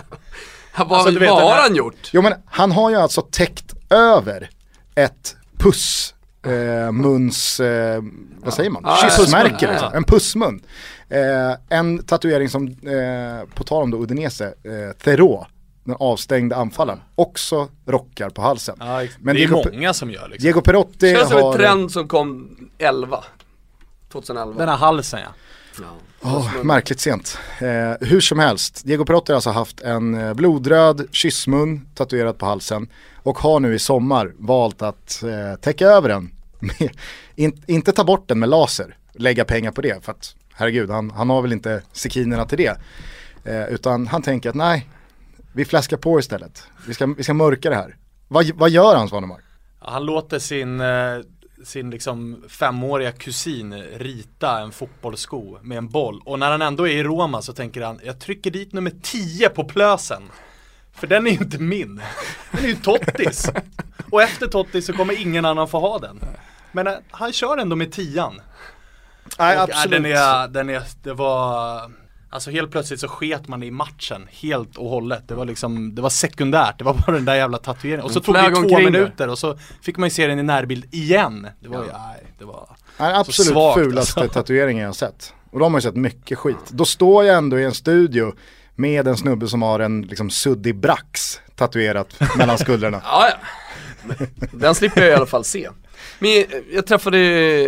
Vad, Alltså, vad har han gjort? Jo men han har ju alltså täckt över ett puss eh, muns, eh, vad säger man? Ja, Kyssmärke liksom. ja. En pussmun. Eh, en tatuering som, eh, på tal om då Udinese, eh, Theroux, den avstängda anfallen, också rockar på halsen. Ja, ex- Men det är Diego, många som gör liksom. Diego Perotti Känns som en har... trend som kom 11 2011 Den här halsen ja. ja. Åh, märkligt sent. Eh, hur som helst, Diego Perotti har alltså haft en eh, blodröd kyssmun tatuerad på halsen och har nu i sommar valt att eh, täcka över den. Med, in, inte ta bort den med laser, lägga pengar på det för att herregud, han, han har väl inte sekinerna till det. Eh, utan han tänker att nej, vi fläskar på istället. Vi ska, vi ska mörka det här. Vad, vad gör han Svanemar? Han låter sin, eh, sin liksom femåriga kusin rita en fotbollssko med en boll och när han ändå är i Roma så tänker han jag trycker dit nummer 10 på plösen För den är ju inte min, den är ju Tottis Och efter Tottis så kommer ingen annan få ha den men eh, han kör ändå med tian Nej Och, absolut. Den är, den är, det var Alltså helt plötsligt så sket man i matchen helt och hållet. Det var liksom, det var sekundärt. Det var bara den där jävla tatueringen. Och så De tog det två minuter och så fick man ju se den i närbild igen. Det var ju, nej, det var Nej, absolut svagt, fulaste alltså. tatueringen jag har sett. Och de har ju sett mycket skit. Då står jag ändå i en studio med en snubbe som har en liksom suddig brax tatuerat mellan skulderna. Ja, ja. Den slipper jag i alla fall se. Men jag träffade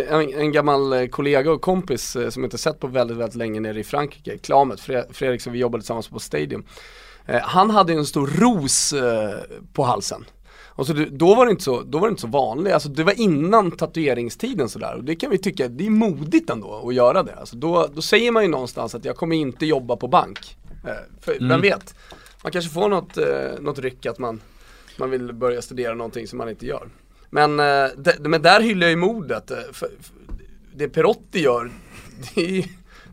en, en gammal eh, kollega och kompis eh, som jag inte sett på väldigt, väldigt länge nere i Frankrike, Klamet, Fre- Fredrik som vi jobbade tillsammans på Stadium. Eh, Han hade en stor ros eh, på halsen. Och så då var det inte så, då var det inte så vanligt, alltså det var innan tatueringstiden sådär och det kan vi tycka, det är modigt ändå att göra det. Alltså då, då säger man ju någonstans att jag kommer inte jobba på bank. Eh, För vem vet? Man kanske får något, eh, något ryck att man, man vill börja studera någonting som man inte gör. Men, eh, det, men där hyllar jag ju modet. eh, För, för det Perotti gör, det är,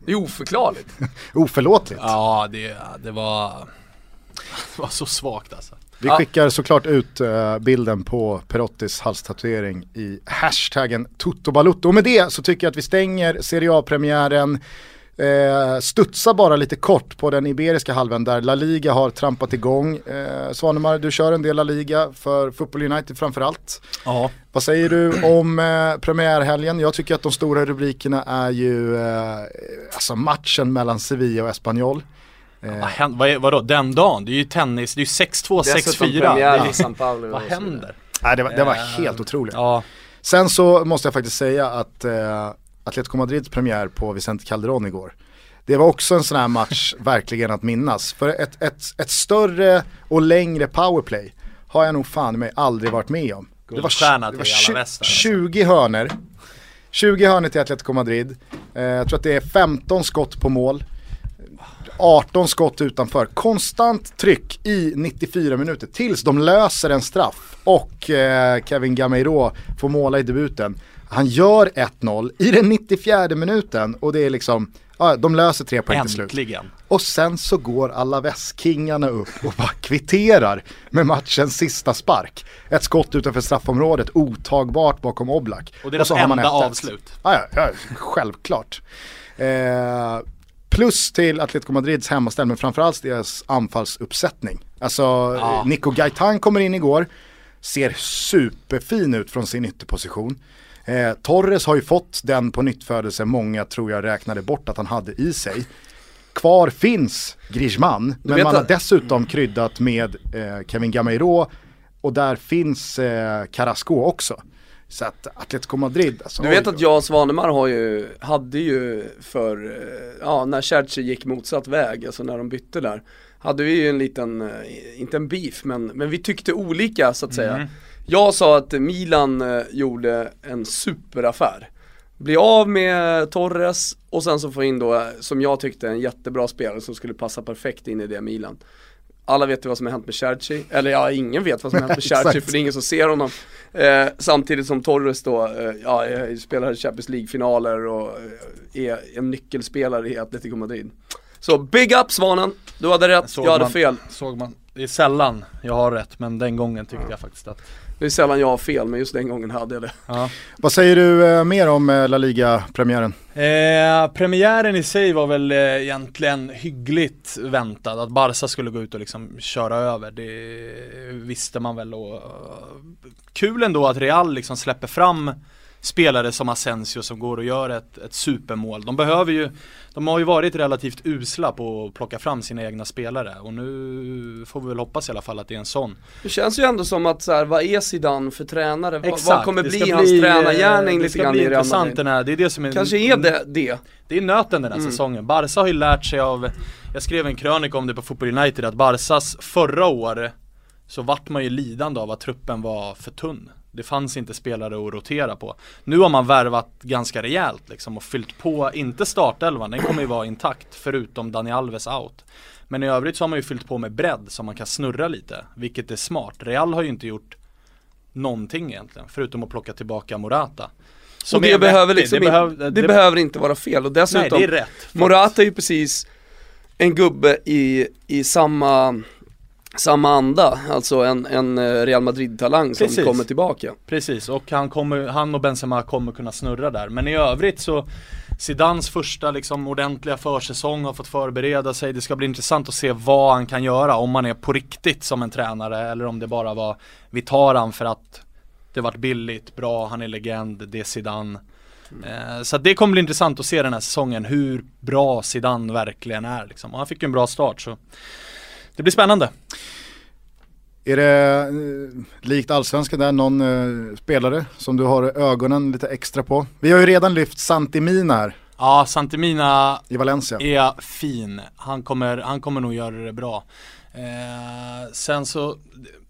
det är oförklarligt. Oförlåtligt. Ja, det, det var Det var så svagt alltså. Vi skickar såklart ut eh, bilden på Perottis halstatuering i hashtaggen Tuttobalutto. Och med det så tycker jag att vi stänger Serie A-premiären. Eh, studsa bara lite kort på den iberiska halvön där La Liga har trampat igång. Eh, Svanemar, du kör en del La Liga för Football United framförallt. Ja. Vad säger du om eh, premiärhelgen? Jag tycker att de stora rubrikerna är ju eh, alltså matchen mellan Sevilla och Espanyol. Eh, Vad vadå, den dagen? Det är ju tennis, det är ju 6-2, 6-4. Det premiär är- i San Paolo. Vad händer? nej, det, var, det var Eh, helt otroligt. Ja, Sen så måste jag faktiskt säga att eh, Atletico Madrids premiär på Vicente Calderon igår. Det var också en sån här match verkligen att minnas. För ett, ett, ett större och längre powerplay har jag nog fan mig aldrig varit med om. Det var, det var till tju- Alaves där, alltså. 20 hörner 20 hörner till Atletico Madrid. Eh, jag tror att det är 15 skott på mål. 18 skott utanför. Konstant tryck i 94 minuter tills de löser en straff och eh, Kevin Gameiro får måla i debuten. Han gör 1-0 i den 94 minuten och det är liksom, ja, de löser tre poäng till slut. äntligen. Och sen så går Alaves-kingarna upp och bara kvitterar med matchens sista spark. Ett skott utanför straffområdet, otagbart bakom Oblak. Och deras så har man enda 1-1. avslut. Ja, ja, ja självklart. Eh, plus till Atletico Madrids hemmaställ, men framförallt deras anfallsuppsättning. Alltså, Ja. Nico Gaitan kommer in igår, ser superfin ut från sin ytterposition. Eh, Torres har ju fått den på nyttfödelse många tror jag räknade bort att han hade i sig. Kvar finns Griezmann, men man har dessutom kryddat med eh, Kevin Gameiro och där finns eh, Carrasco också. Så att Atletico Madrid, alltså, Du vet att Jan Svanemar har ju, hade ju för, eh, ja när Cherchi gick motsatt väg, alltså när de bytte där Hade vi ju en liten, eh, inte en beef men, men vi tyckte olika så att säga Jag sa att Milan eh, gjorde en superaffär Bli av med Torres och sen så få in då, eh, som jag tyckte, en jättebra spelare som skulle passa perfekt in i det Milan alla vet ju vad som har hänt med Cherchi, eller ja, ingen vet vad som har hänt med Cherchi Exakt. för det är ingen som ser honom. Eh, samtidigt som Torres då, eh, ja, eh, spelar Champions League-finaler och eh, är en nyckelspelare i Atletico Madrid. Så big up Svanen, du hade rätt, Såg jag hade man. fel. Såg man. Det är sällan jag har rätt, men den gången tyckte jag faktiskt att Det är sällan jag har fel, men just den gången hade jag det. ja. Vad säger du eh, mer om eh, La Liga-premiären? Eh, premiären i sig var väl eh, egentligen hyggligt väntad, att Barca skulle gå ut och liksom köra över, det visste man väl och eh, kul ändå att Real liksom släpper fram spelare som Asensio som går och gör ett, ett supermål. De behöver ju, de har ju varit relativt usla på att plocka fram sina egna spelare och nu får vi väl hoppas i alla fall att det är en sån. Det känns ju ändå som att så här, vad är Zidane för tränare? Exakt, vad kommer bli hans bli, tränargärning eh, lite grann Det i Real Madrid? den här, det är det som är Kanske är det det. Det är nöten den här Mm. säsongen. Barca har ju lärt sig av, jag skrev en krönika om det på Football United, att Barcas förra år så vart man ju lidande av att truppen var för tunn. Det fanns inte spelare att rotera på. Nu har man värvat ganska rejält liksom och fyllt på, inte startelvan, den kommer ju vara intakt förutom Dani Alves out. Men i övrigt så har man ju fyllt på med bredd som man kan snurra lite, vilket är smart. Real har ju inte gjort någonting egentligen, förutom att plocka tillbaka Morata. Som och det behöver vettig. liksom det, behöv, inte, det, behöver inte vara fel och Nej, dessutom det är rätt. Morata är ju precis en gubbe i, i samma, samma anda, alltså en, en eh, Real Madrid-talang som Precis. kommer tillbaka. Precis, och han, kommer, han och Benzema kommer kunna snurra där. Men i övrigt så Zidans första liksom ordentliga försäsong har fått förbereda sig. Det ska bli intressant att se vad han kan göra, om han är på riktigt som en tränare eller om det bara var vi tar han för att det varit billigt, bra, han är legend, det är Zidane. Eh, så det kommer bli intressant att se den här säsongen hur bra Zidane verkligen är liksom. Och han fick ju en bra start så det blir spännande. Är det eh, likt allsvenskan där någon eh, spelare som du har ögonen lite extra på? Vi har ju redan lyft Santimina här Ja, Santimina i Valencia. är fin. Han kommer, han kommer nog göra det bra. Eh, sen så,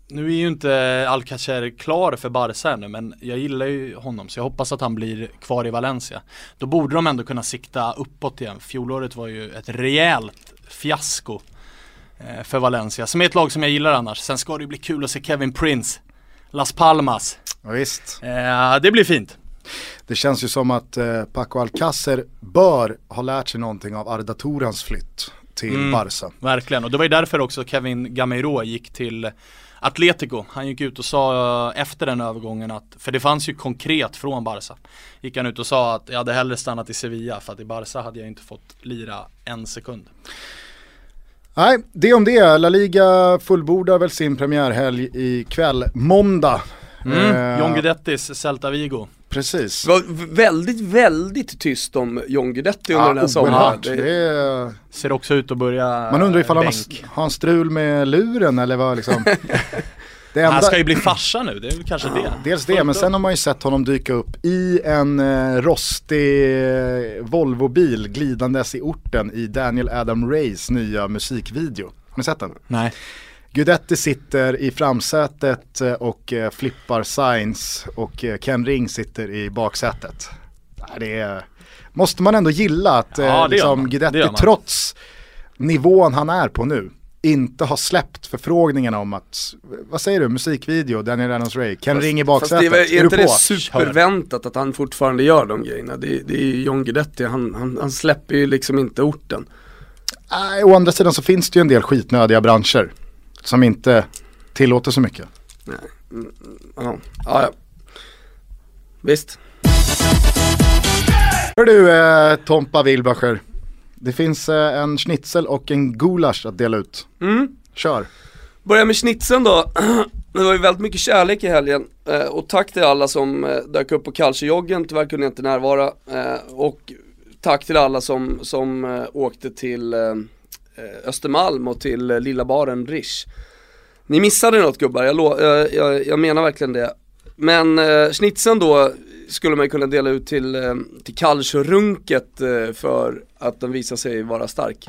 nu är ju inte Alcacer klar för Barca ännu men jag gillar ju honom så jag hoppas att han blir kvar i Valencia. Då borde de ändå kunna sikta uppåt igen. Fjolåret var ju ett rejält fiasko för Valencia, som är ett lag som jag gillar annars. Sen ska det ju bli kul att se Kevin Prince, Las Palmas. Ja, visst. Eh, det blir fint. Det känns ju som att eh, Paco Alcacer bör ha lärt sig någonting av Arda Torans flytt till Mm. Barca. Verkligen, och det var ju därför också Kevin Gameiro gick till Atletico. Han gick ut och sa eh, efter den övergången att, för det fanns ju konkret från Barca. Gick han ut och sa att jag hade hellre stannat i Sevilla för att i Barca hade jag inte fått lira en sekund. Nej, det om det. La Liga fullbordar väl sin premiärhelg ikväll, måndag. Mm. Eh, John Guidettis Celta Vigo. Precis. Det var väldigt, väldigt tyst om John Guidetti under den här sommaren. Det- Det Ser också ut att börja man undrar ifall han har en strul med luren eller vad liksom. Enda, Han ska ju bli farsa nu, det är väl kanske det. Dels det, men sen har man ju sett honom dyka upp i en eh, rostig eh, Volvo-bil glidandes i orten i Daniel Adam Rays nya musikvideo. Har ni sett den? Nej. Guidetti sitter i framsätet eh, och eh, flippar signs och Ken Ring sitter i baksätet. Det är, måste man ändå gilla att Ja, liksom, man. trots nivån han är på nu inte har släppt förfrågningarna om att, vad säger du, musikvideo, Daniel Adams Ray, Ken Ring i Fast det baksätet, är, är är inte det superväntat att han fortfarande gör de grejerna? Det, det är ju John Guidetti, han, han, han släpper ju liksom inte orten. Nej, å andra sidan så finns det ju en del skitnödiga branscher som inte tillåter så mycket. Nej. Mm, ja, ja. Visst. Hör du eh, Tompa Wilbacher, det finns eh, en schnitzel och en gulasch att dela ut. Mm. Kör. Börja med schnitzeln då. Det var ju väldigt mycket kärlek i helgen eh, och tack till alla som eh, dök upp på Calciojoggen, tyvärr kunde jag inte närvara. Och tack till alla som, som åkte till Östermalm och till lilla baren Rish. Ni missade något gubbar, jag, jag, jag menar verkligen det. Men eh, schnitzeln då skulle man kunna dela ut till, eh, till Calciorunket eh, för att den visar sig vara stark.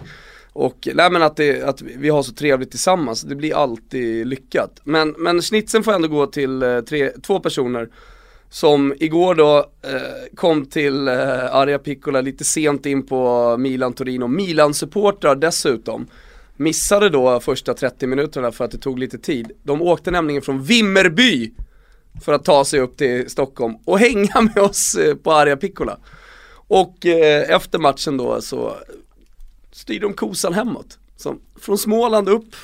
Och nej men att, det, att vi har så trevligt tillsammans, det blir alltid lyckat. Men, men snitsen får ändå gå till eh, tre, två personer som igår då eh, kom till eh, Arja Piccola lite sent in på Milan-Torino, Milan-supportrar dessutom. Missade då första 30 minuterna för att det tog lite tid. De åkte nämligen från Vimmerby för att ta sig upp till Stockholm och hänga med oss eh, på Arja Piccola. Och eh, efter matchen då så styr de kosan hemåt. Så, från Småland upp,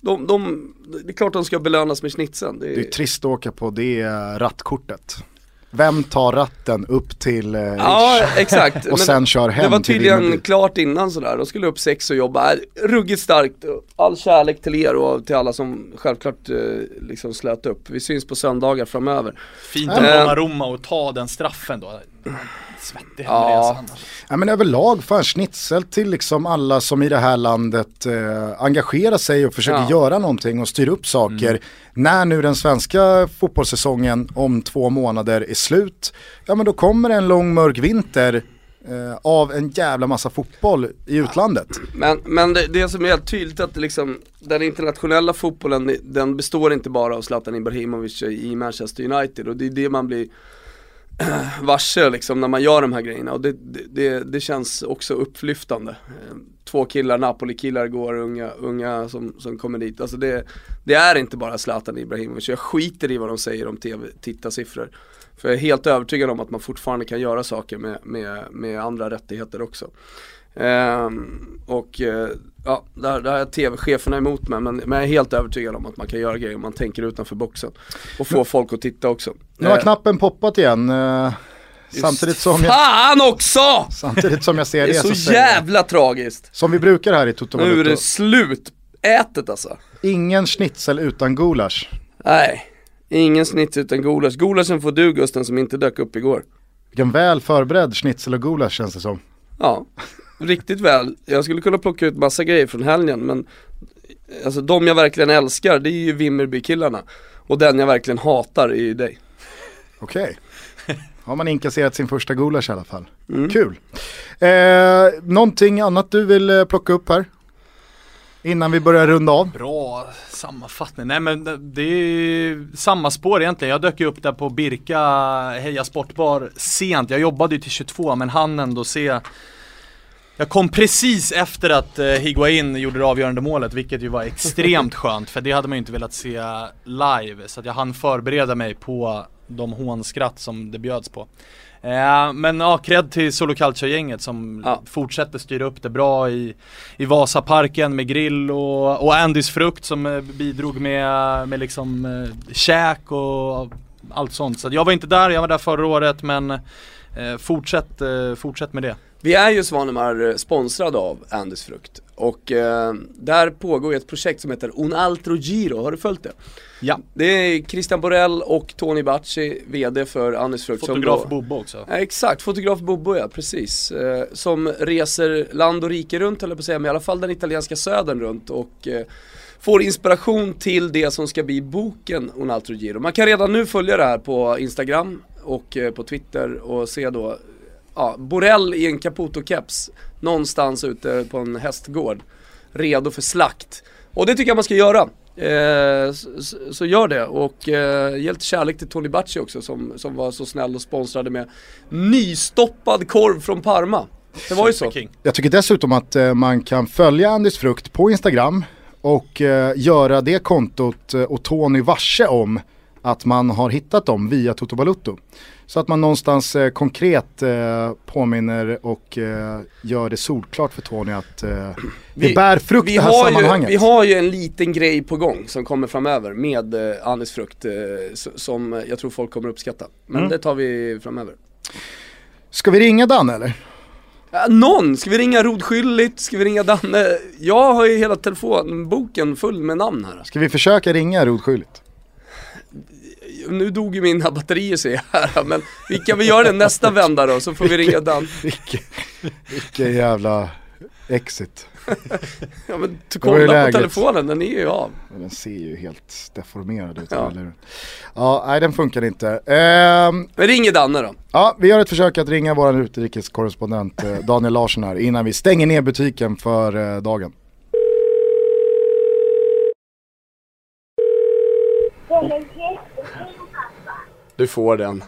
de, de, det är klart de ska belönas med schnitzeln. Det är, Det är trist att åka på det rattkortet. Vem tar ratten upp till eh, Ja, exakt. och sen kör hem Det var tydligen klart innan sådär, de skulle upp sex och jobba. Ruggigt starkt, all kärlek till er och till alla som självklart eh, liksom slöt upp. Vi syns på söndagar framöver. Fint Äh. av Donnarumma att ta den straffen då. Svettig Ja. Annars. Ja men överlag, fan schnitzel till liksom alla som i det här landet eh, engagerar sig och försöker Ja. göra någonting och styr upp saker. När nu den svenska fotbollssäsongen om två månader är slut, ja men då kommer en lång mörk vinter eh, av en jävla massa fotboll i utlandet. Men, men det, det som är helt tydligt att det liksom, den internationella fotbollen, den består inte bara av Zlatan Ibrahimovic i Manchester United och det är det man blir varse liksom när man gör de här grejerna och det, det, det, det känns också upplyftande. Eh, två killar, Napoli-killar går, unga, unga som, som kommer dit. Alltså det, det är inte bara Zlatan Ibrahimovic, jag skiter i vad de säger om tv-tittarsiffror. För jag är helt övertygad om att man fortfarande kan göra saker med, med, med andra rättigheter också. Ehm, och eh, ja, där, där jag tv-cheferna emot mig men, men jag är helt övertygad om att man kan göra grejer om man tänker utanför boxen. Och få folk att titta också. Nu har Eh, knappen poppat igen. Eh, Samtidigt som, jag, Fan också! samtidigt som jag ser Det det, är så jag, jävla tragiskt. som vi brukar här i Toto Nu är det slutätet alltså. ingen schnitzel utan gulasch. Nej, ingen snitt utan gulasch. Gulaschen får du Gusten som inte dök upp igår. Vilken väl förberedd schnitzel och gulasch känns det som. Ja, riktigt väl. Jag skulle kunna plocka ut massa grejer från helgen men Alltså de jag verkligen älskar det är ju Vimmerby-killarna. Och den jag verkligen hatar är ju dig. Okej. Har man inkasserat sin första gulasch i alla fall. Mm. Kul. Eh, någonting annat du vill eh, plocka upp här? Innan vi börjar runda av. Bra sammanfattning. Nej men det- det är samma spår egentligen. Jag dök ju upp där på Birka Heja Sportbar sent. Jag jobbade ju till 22 men hann ändå se jag kom precis efter att eh, Higuain gjorde det avgörande målet vilket ju var extremt skönt för det hade man ju inte velat se live så att jag hann förbereda mig på de hånskratt som det bjöds på. Eh, men ja, cred till Solo Calcio-gänget som Ja. fortsätter styra upp det bra i, i Vasaparken med grill och, och Andys frukt som eh, bidrog med, med liksom eh, käk och allt sånt. Så jag var inte där, jag var där förra året men eh, fortsätt, fortsätt med det. Vi är ju Svanemar eh, sponsrade av Andys Frukt och eh, där pågår ett projekt som heter Un Altro Giro, har du följt det? Ja. Det är Christian Borell och Tony Bacci, VD för Andys Frukt Fotograf Bobbo också. Ja, exakt, fotograf Bobo ja, precis. Eh, som reser land och rike runt eller på att säga, men i alla fall den italienska södern runt och eh, får inspiration till det som ska bli boken Un altro giro. Man kan redan nu följa det här på Instagram och eh, på Twitter och se då ja, Borrell i en Caputo-keps någonstans ute på en hästgård redo för slakt. Och det tycker jag man ska göra. Eh, så, så- gör det och eh, ge lite kärlek till Tony Bacci också som, som var så snäll och sponsrade med nystoppad korv från Parma. Det var ju så. Jag tycker dessutom att eh, man kan följa Andys Frukt på Instagram och eh, göra det kontot eh, och Tony varse om att man har hittat dem via Toto Balutto. Så att man någonstans eh, konkret eh, påminner och eh, gör det solklart för Tony att eh, det Vi- bär frukt Vi det här har, ju, sammanhanget. vi har ju en liten grej på gång som kommer framöver med eh, Andys frukt eh, som jag tror folk kommer uppskatta. Men Mm. det tar vi framöver. Ska vi ringa Dan eller? Ja, någon! Ska vi ringa Rodskyldigt? Ska vi ringa Danne? Jag har ju hela telefonboken full med namn här. Ska vi försöka ringa Rodskyldigt? Nu dog ju mina batterier ser jag här, men vi kan väl göra det nästa vända då, så får vi ringa Dan. Vilken, vilken jävla exit. Ja men kolla på telefonen, den är ju av. Den ser ju helt deformerad ut. Ja. Eller? ja, nej den funkar inte. Ehm, Men ringer Danne då. Ja, vi gör ett försök att ringa vår utrikeskorrespondent eh, Daniel Larsson här innan vi stänger ner butiken för eh, dagen. Du får den.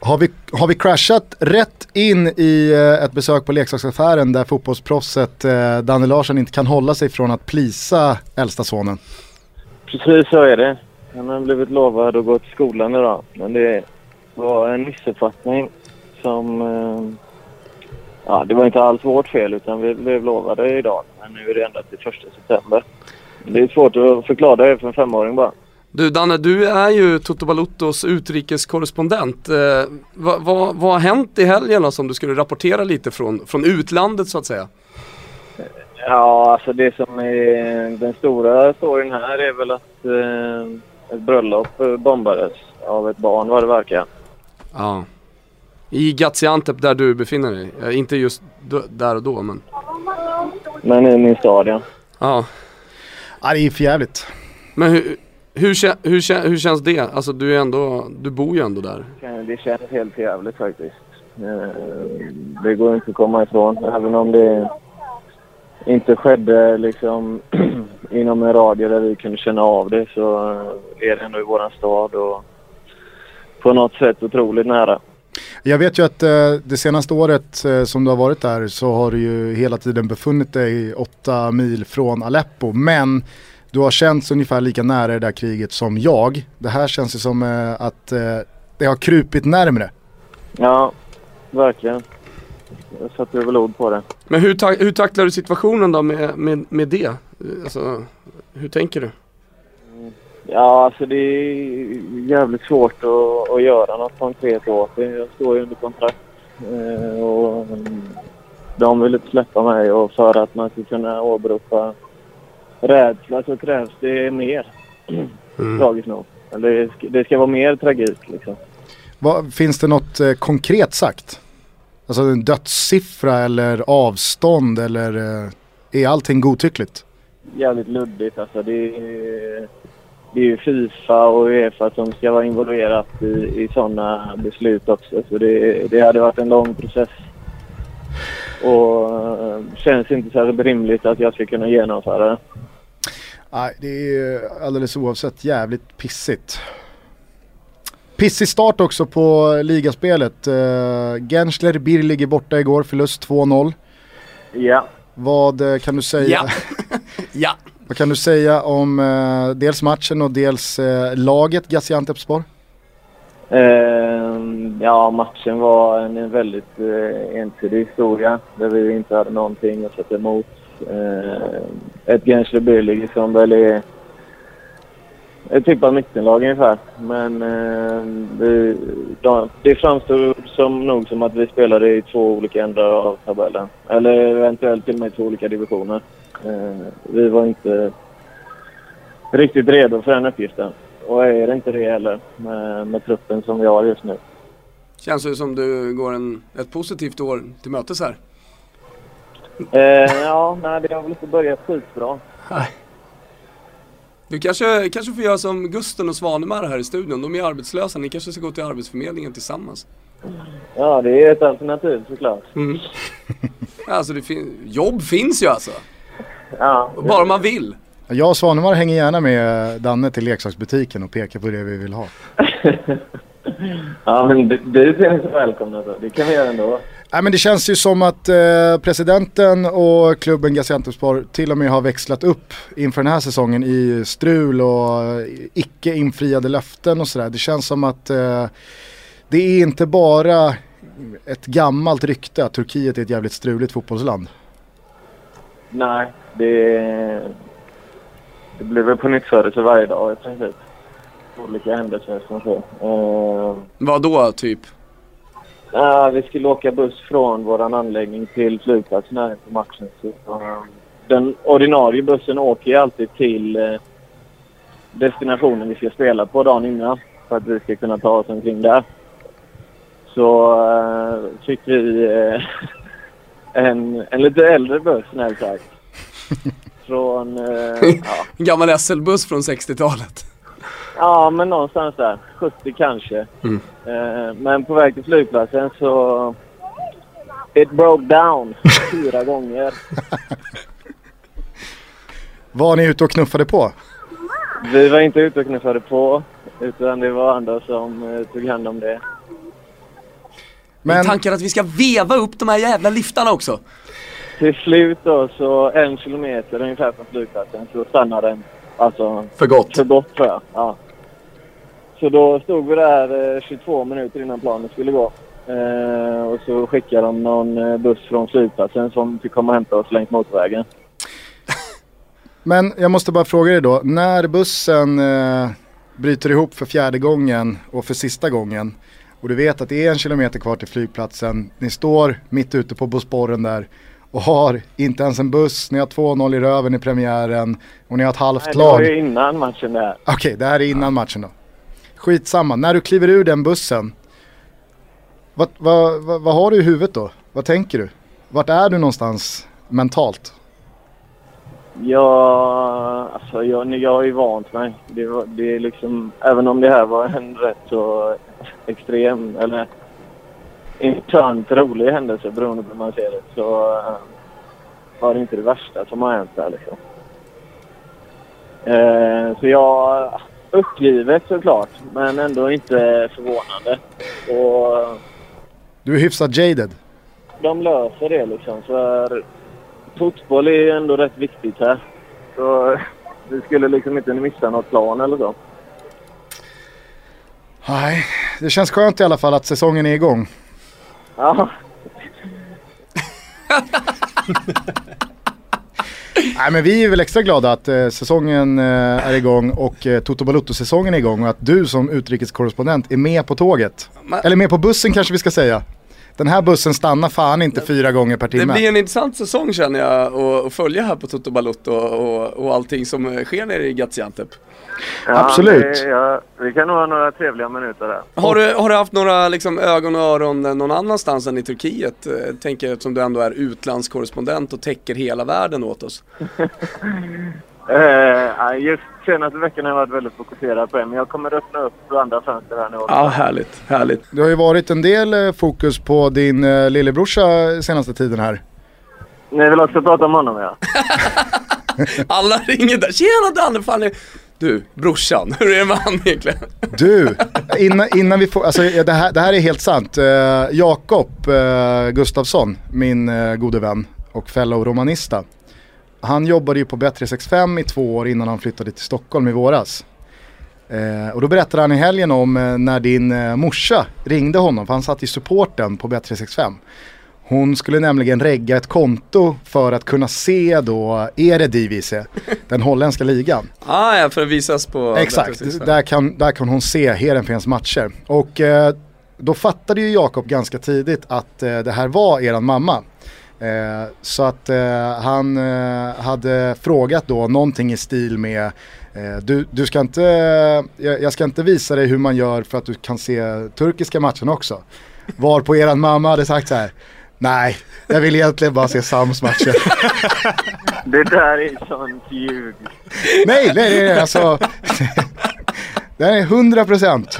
Har vi, har vi crashat rätt in i eh, ett besök på leksaksaffären där fotbollsproffset eh, Daniel Larsson inte kan hålla sig från att plisa äldsta sonen? Precis så är det. Han har blivit lovad att gå till skolan idag. Men det var en missuppfattning som... Eh, ja, det var inte alls vårt fel utan vi blev lovade idag. Men nu är det ändrat till första september. Det är svårt att förklara det för en femåring bara. Du Danne, du är ju Toto Baluttos utrikeskorrespondent. Eh, vad, vad, vad har hänt i helgen som du skulle rapportera lite från, från utlandet så att säga? Ja, alltså det som är den stora storyn här är väl att eh, ett bröllop bombades av ett barn vad det verkar. Ja. I Gaziantep där du befinner dig. Eh, inte just d- där och då men. Men i min stad ja. Ja. Ja, det är för jävligt. Men hur, hur, kä- hur, kä- hur känns det? Alltså du är ändå, du bor ju ändå där. Det känns helt jävligt faktiskt. Eh, Det går inte att komma ifrån. Även om det inte skedde liksom inom en radie där vi kunde känna av det så är det ändå i våran stad och på något sätt otroligt nära. Jag vet ju att eh, det senaste året eh, som du har varit där så har du ju hela tiden befunnit dig åtta mil från Aleppo. Men du har känts ungefär lika nära det där kriget som jag. Det här känns ju som eh, att eh, det har krupit närmre. Ja, verkligen. Jag satte väl ord på det. Men hur, ta- hur tacklar du situationen då med, med, med det? Alltså, hur tänker du? Ja, alltså det är jävligt svårt att, att göra något konkret åt det. Jag står ju under kontrakt eh, och de vill inte släppa mig och för att man ska kunna åberopa rädsla så krävs det mer. Tragiskt nog. Det ska, det ska vara mer tragik liksom. Vad, finns det något eh, konkret sagt? Alltså en dödssiffra eller avstånd eller eh, är allting godtyckligt? Jävligt luddigt alltså. Det är, det är ju Fifa och Uefa som ska vara involverat i, i sådana beslut också. Så det, det hade varit en lång process. Och eh, känns inte särskilt rimligt att jag ska kunna genomföra det. Nej, det är alldeles oavsett jävligt pissigt. Pissig start också på ligaspelet. Uh, Gensler Birlig är borta igår, förlust 2-0. Ja. Vad uh, kan du säga? Ja. ja. Vad kan du säga om uh, dels matchen och dels uh, laget Gaziantepspor? Ehm, ja, matchen var en, en väldigt ensidig historia där vi inte hade någonting att sätta emot. Eh, ett Gensler som väl är ett tippat mittenlag ungefär. Men eh, det, det framstod som nog som att vi spelade i två olika ändar av tabellen. Eller eventuellt till och med i två olika divisioner. Eh, vi var inte riktigt redo för den uppgiften. Och är inte det heller med, med truppen som vi har just nu. Känns det som du går en, ett positivt år till mötes här? Eh, ja, nej det har väl inte börjat skitbra. Nej. Du kanske, kanske får göra som Gusten och Svanemar här i studion. De är arbetslösa. Ni kanske ska gå till Arbetsförmedlingen tillsammans. Ja, det är ett alternativ såklart. Mm. alltså, det fin jobb finns ju alltså. Ja. Bara man vill. Jag och Svanemar hänger gärna med Danne till leksaksbutiken och pekar på det vi vill ha. ja, men du, du är så välkomna så. Det kan vi göra ändå. Nej, men det känns ju som att eh, presidenten och klubben Gaziantepspor till och med har växlat upp inför den här säsongen i strul och icke infriade löften och sådär. Det känns som att eh, det är inte bara ett gammalt rykte att Turkiet är ett jävligt struligt fotbollsland. Nej, det, det blir väl på nytt för varje dag i princip. Olika händelser som sker. Uh, Vad då typ? Uh, vi skulle åka buss från vår anläggning till flygplatsen här inför matchen. Så, uh, den ordinarie bussen åker ju alltid till uh, destinationen vi ska spela på dagen innan. För att vi ska kunna ta oss omkring där. Så uh, fick vi uh, en, en lite äldre buss, snällt sagt. Från... Uh, ja. En gammal SL-buss från 60-talet. Ja, men någonstans där. 70 kanske. Mm. Eh, men på väg till flygplatsen så... It broke down fyra gånger. Var ni ute och knuffade på? Vi var inte ute och knuffade på. Utan det var andra som eh, tog hand om det. Men tankar att vi ska veva upp de här jävla liftarna också? Till slut då så en kilometer ungefär från flygplatsen så stannade den. Alltså För gott. för gott tror jag. Ja. Så då stod vi där eh, 22 minuter innan planen skulle gå. Eh, och så skickade de någon eh, buss från flygplatsen som fick komma och hämta oss längs motorvägen. Men jag måste bara fråga dig då, när bussen eh, bryter ihop för fjärde gången och för sista gången och du vet att det är en kilometer kvar till flygplatsen, ni står mitt ute på Bosporen där och har inte ens en buss, ni har 2-0 i röven i premiären och ni har ett halvt Nej, det lag. var ju innan matchen där. Okej, det här är innan matchen då. Skitsamma, när du kliver ur den bussen, vad, vad, vad, vad har du i huvudet då? Vad tänker du? Vart är du någonstans mentalt? Ja, alltså jag, jag har ju vant mig. Det, var, det är liksom, även om det här var en rätt så extrem, eller internt rolig händelse beroende på hur man ser det, så eh, var det inte det värsta som har hänt där liksom. Eh, så jag, uppgivet såklart, men ändå inte förvånande. Och Du är hyfsat jaded. de löser det liksom. För fotboll är ju ändå rätt viktigt här. Så vi skulle liksom inte missa något plan eller så. Nej, det känns skönt i alla fall att säsongen är igång. Ja, Nej men vi är väl extra glada att eh, säsongen eh, är igång och eh, Toto Balutto-säsongen är igång och att du som utrikeskorrespondent är med på tåget. Men- Eller med på bussen kanske vi ska säga. Den här bussen stannar fan inte fyra gånger per Det timme. blir en intressant säsong känner jag att- följa här på Toto Balotto och, och, allting som sker nere i Gaziantep. Absolut. det- ja, vi kan nog ha några trevliga minuter där. Har du, har du haft några liksom, ögon och öron någon annanstans än i Turkiet? Eh, Tänker som du ändå är utlandskorrespondent och täcker hela världen åt oss. Eh, just senaste veckan har jag varit väldigt fokuserad på det, men jag kommer öppna upp andra fönster här nu också. Ja, härligt, härligt. Det har ju varit en del eh, fokus på din eh, lillebrorsa senaste tiden här. Ni vill också prata om honom ja? Alla ringer där. Tjena Danne, fan är... Du, brorsan, hur är det med han egentligen? Du, innan, innan vi får, alltså det här, det här är helt sant. Uh, Jakob uh, Gustafsson, min uh, gode vän och fellow romanista. Han jobbade ju på Bet365 i två år innan han flyttade till Stockholm i våras. Eh, och då berättade han i helgen om eh, när din eh, morsa ringde honom, för han satt i supporten på Bet365. Hon skulle nämligen regga ett konto för att kunna se då Eredivisie, den holländska ligan. Ah, ja, för att visas på... Exakt, Bet365. där kan, där kan hon se Heerenveens matcher. Och eh, då fattade ju Jakob ganska tidigt att eh, det här var eran mamma. Eh, så att eh, han eh, hade frågat då någonting i stil med eh, du, du ska inte, jag, jag ska inte visa dig hur man gör för att du kan se turkiska matchen också. Var på eran mamma hade sagt så här. Nej, jag vill egentligen bara se Sams matcher. Det där är sånt ljug. nej, nej, nej, nej, alltså. Det här är 100 procent.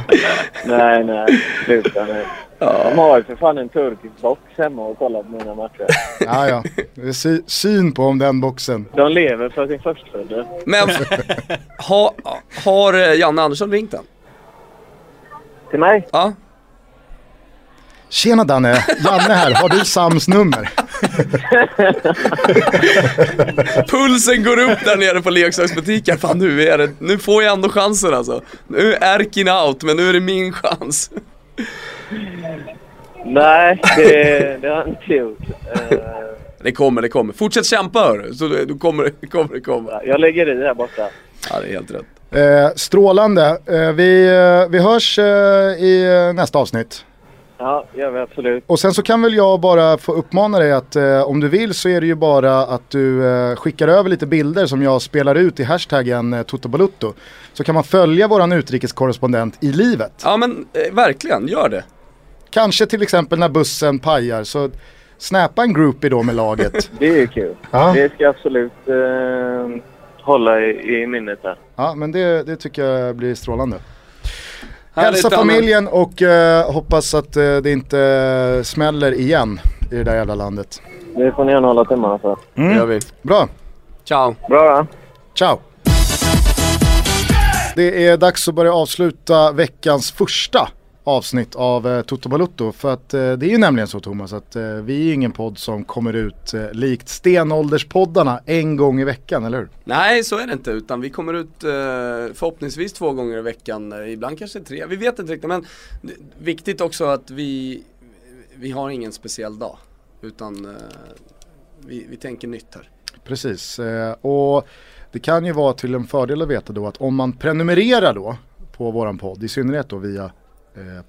Nej, nej. Sluta nu. De har ju för fan en turkisk box hemma och kollar på mina matcher. Ja, ja. Det är sy- syn på om den boxen. De lever för sin förstfödde. Men ha, har eh, Janne Andersson ringt den? Till mig? Ja. Tjena Danne, Janne här. Har du Sams nummer? Pulsen går upp där nere på leksaksbutiken. Fan nu är det, nu får jag ändå chansen alltså. Nu är Erkin out, men nu är det min chans. Nej, det, det har jag inte gjort. Eh, Det kommer, det kommer. Fortsätt kämpa hör Så du, du kommer, det kommer, det kommer. jag lägger i här borta. Ja, det är helt rätt. Eh, strålande. Eh, vi, eh, vi hörs eh, i eh, nästa avsnitt. Ja, gör vi absolut. Och sen så kan väl jag bara få uppmana dig att eh, om du vill så är det ju bara att du eh, skickar över lite bilder som jag spelar ut i hashtaggen eh, Totobalutto. Så kan man följa våran utrikeskorrespondent i livet. Ja men eh, verkligen, gör det. Kanske till exempel när bussen pajar så snappa en groupie då med laget. Det är kul. Ja. Det ska jag absolut eh, hålla i, i minnet här. Ja men det, det tycker jag blir strålande. Hälsa familjen och eh, hoppas att eh, det inte smäller igen i det där jävla landet. Det får ni gärna hålla tummarna för. Det gör vi. Bra, Ciao. Bra då. ciao! Det är dags att börja avsluta veckans första avsnitt av eh, Toto Balutto. För att eh, det är ju nämligen så Thomas att eh, vi är ju ingen podd som kommer ut eh, likt stenålderspoddarna en gång i veckan, eller hur? Nej, så är det inte. Utan vi kommer ut eh, förhoppningsvis två gånger i veckan. eh, Ibland kanske tre. Vi vet inte riktigt. Men viktigt också att vi, vi har ingen speciell dag. Utan eh, vi, vi tänker nytt här. Precis, och det kan ju vara till en fördel att veta då att om man prenumererar då på våran podd, i synnerhet då via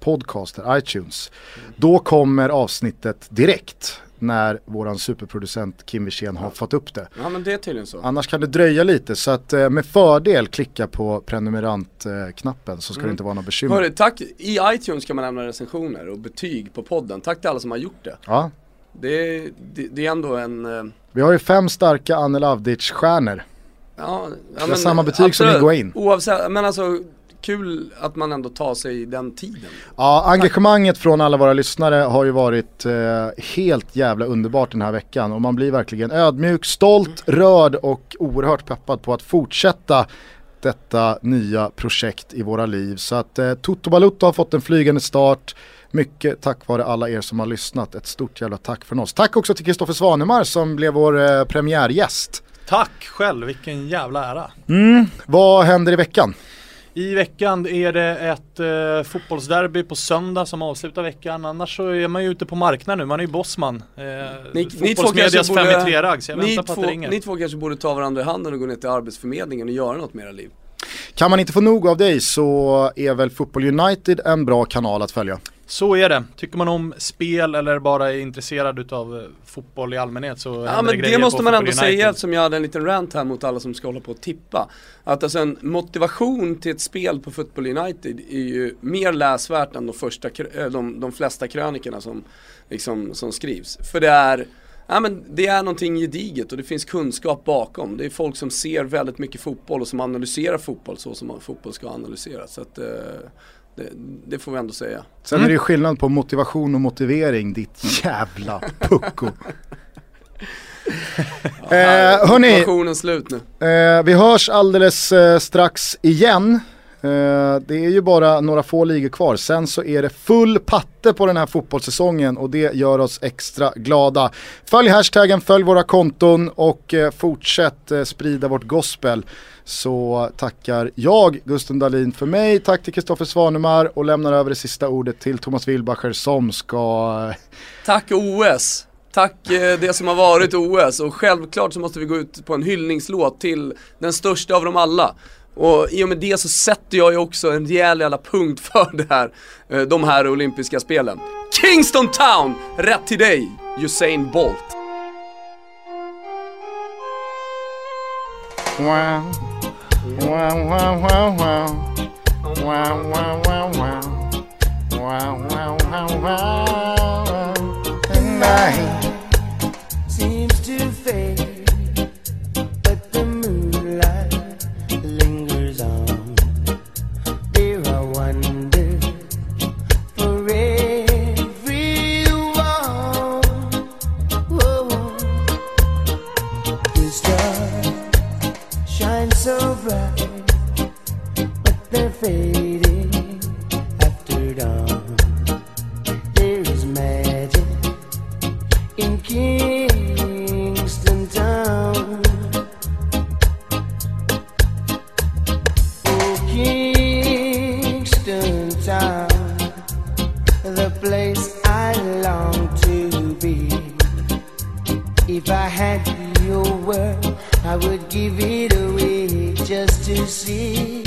podcaster, iTunes, då kommer avsnittet direkt när våran superproducent Kim Wirsén har fått upp det. Ja men det är tydligen så. Annars kan det dröja lite så att eh, med fördel klicka på prenumerantknappen så ska det inte vara något bekymmer. Hörru, tack. I iTunes kan man lämna recensioner och betyg på podden. Tack till alla som har gjort det. Ja, Det, det, det är ändå en eh, vi har ju fem starka Anne Lavdic-stjärnor. Ja, ja har samma betyg som Higuain. Oavsett, men alltså kul att man ändå tar sig den tiden. Ja, engagemanget från alla våra lyssnare har ju varit eh, helt jävla underbart den här veckan och man blir verkligen ödmjuk, stolt, rörd och oerhört peppad på att fortsätta detta nya projekt i våra liv. Så att eh, Toto Balutto har fått en flygande start. Mycket tack vare alla er som har lyssnat. Ett stort jävla tack från oss. Tack också till Kristoffer Svanemar som blev vår eh, premiärgäst. Tack själv, vilken jävla ära. Vad händer i veckan? I veckan är det ett eh, fotbollsderby på söndag som avslutar veckan. Annars så är man ju ute på marknaden nu, man är ju bossman. Eh, Ni, ni två kanske 5 i borde, 3-ragg, så jag ni, väntar på att två, det ringer. ni två kanske borde ta varandra i handen och gå ner till Arbetsförmedlingen och göra något med era liv. Kan man inte få nog av dig så är väl Fotboll United en bra kanal att följa. Så är det. Tycker man om spel eller bara är intresserad utav eh, fotboll i allmänhet så Ja men grejer det måste man ändå säga eftersom jag hade en liten rant här mot alla som ska hålla på och tippa. Att alltså en motivation till ett spel på Football United är ju mer läsvärt än de, första, äh, de, de flesta krönikorna som, liksom, som skrivs. För det är Ja, men det är någonting gediget och det finns kunskap bakom. Det är folk som ser väldigt mycket fotboll och som analyserar fotboll så som fotboll ska analyseras. Så att, eh, det, det får vi ändå säga. Sen är det skillnad på motivation och motivering, ditt jävla pucko. Eh, hörni, Motivationen slut nu. eh, vi hörs alldeles eh, strax igen. Eh, det är ju bara några få ligor kvar, sen så är det full patte på den här fotbollssäsongen och det gör oss extra glada. Följ hashtaggen, följ våra konton och eh, fortsätt eh, sprida vårt gospel. Så tackar jag Gusten Dahlin för mig, tack till Kristoffer Svanemar och lämnar över det sista ordet till Thomas Wilbacher som ska Tack OS! Tack det som har varit OS och självklart så måste vi gå ut på en hyllningslåt till den största av dem alla. Och i och med det så sätter jag ju också en rejäl jävla punkt för det här, de här olympiska spelen. Kingston Town! Rätt till dig, Usain Bolt. Wow. Wow, wow, wow, wow. Wow, wow, wow, wow. Wow, wow, wow, wow. Fading after dawn. There is magic in Kingston Town. Oh, Kingston Town, the place I long to be. If I had your I would give it away just to see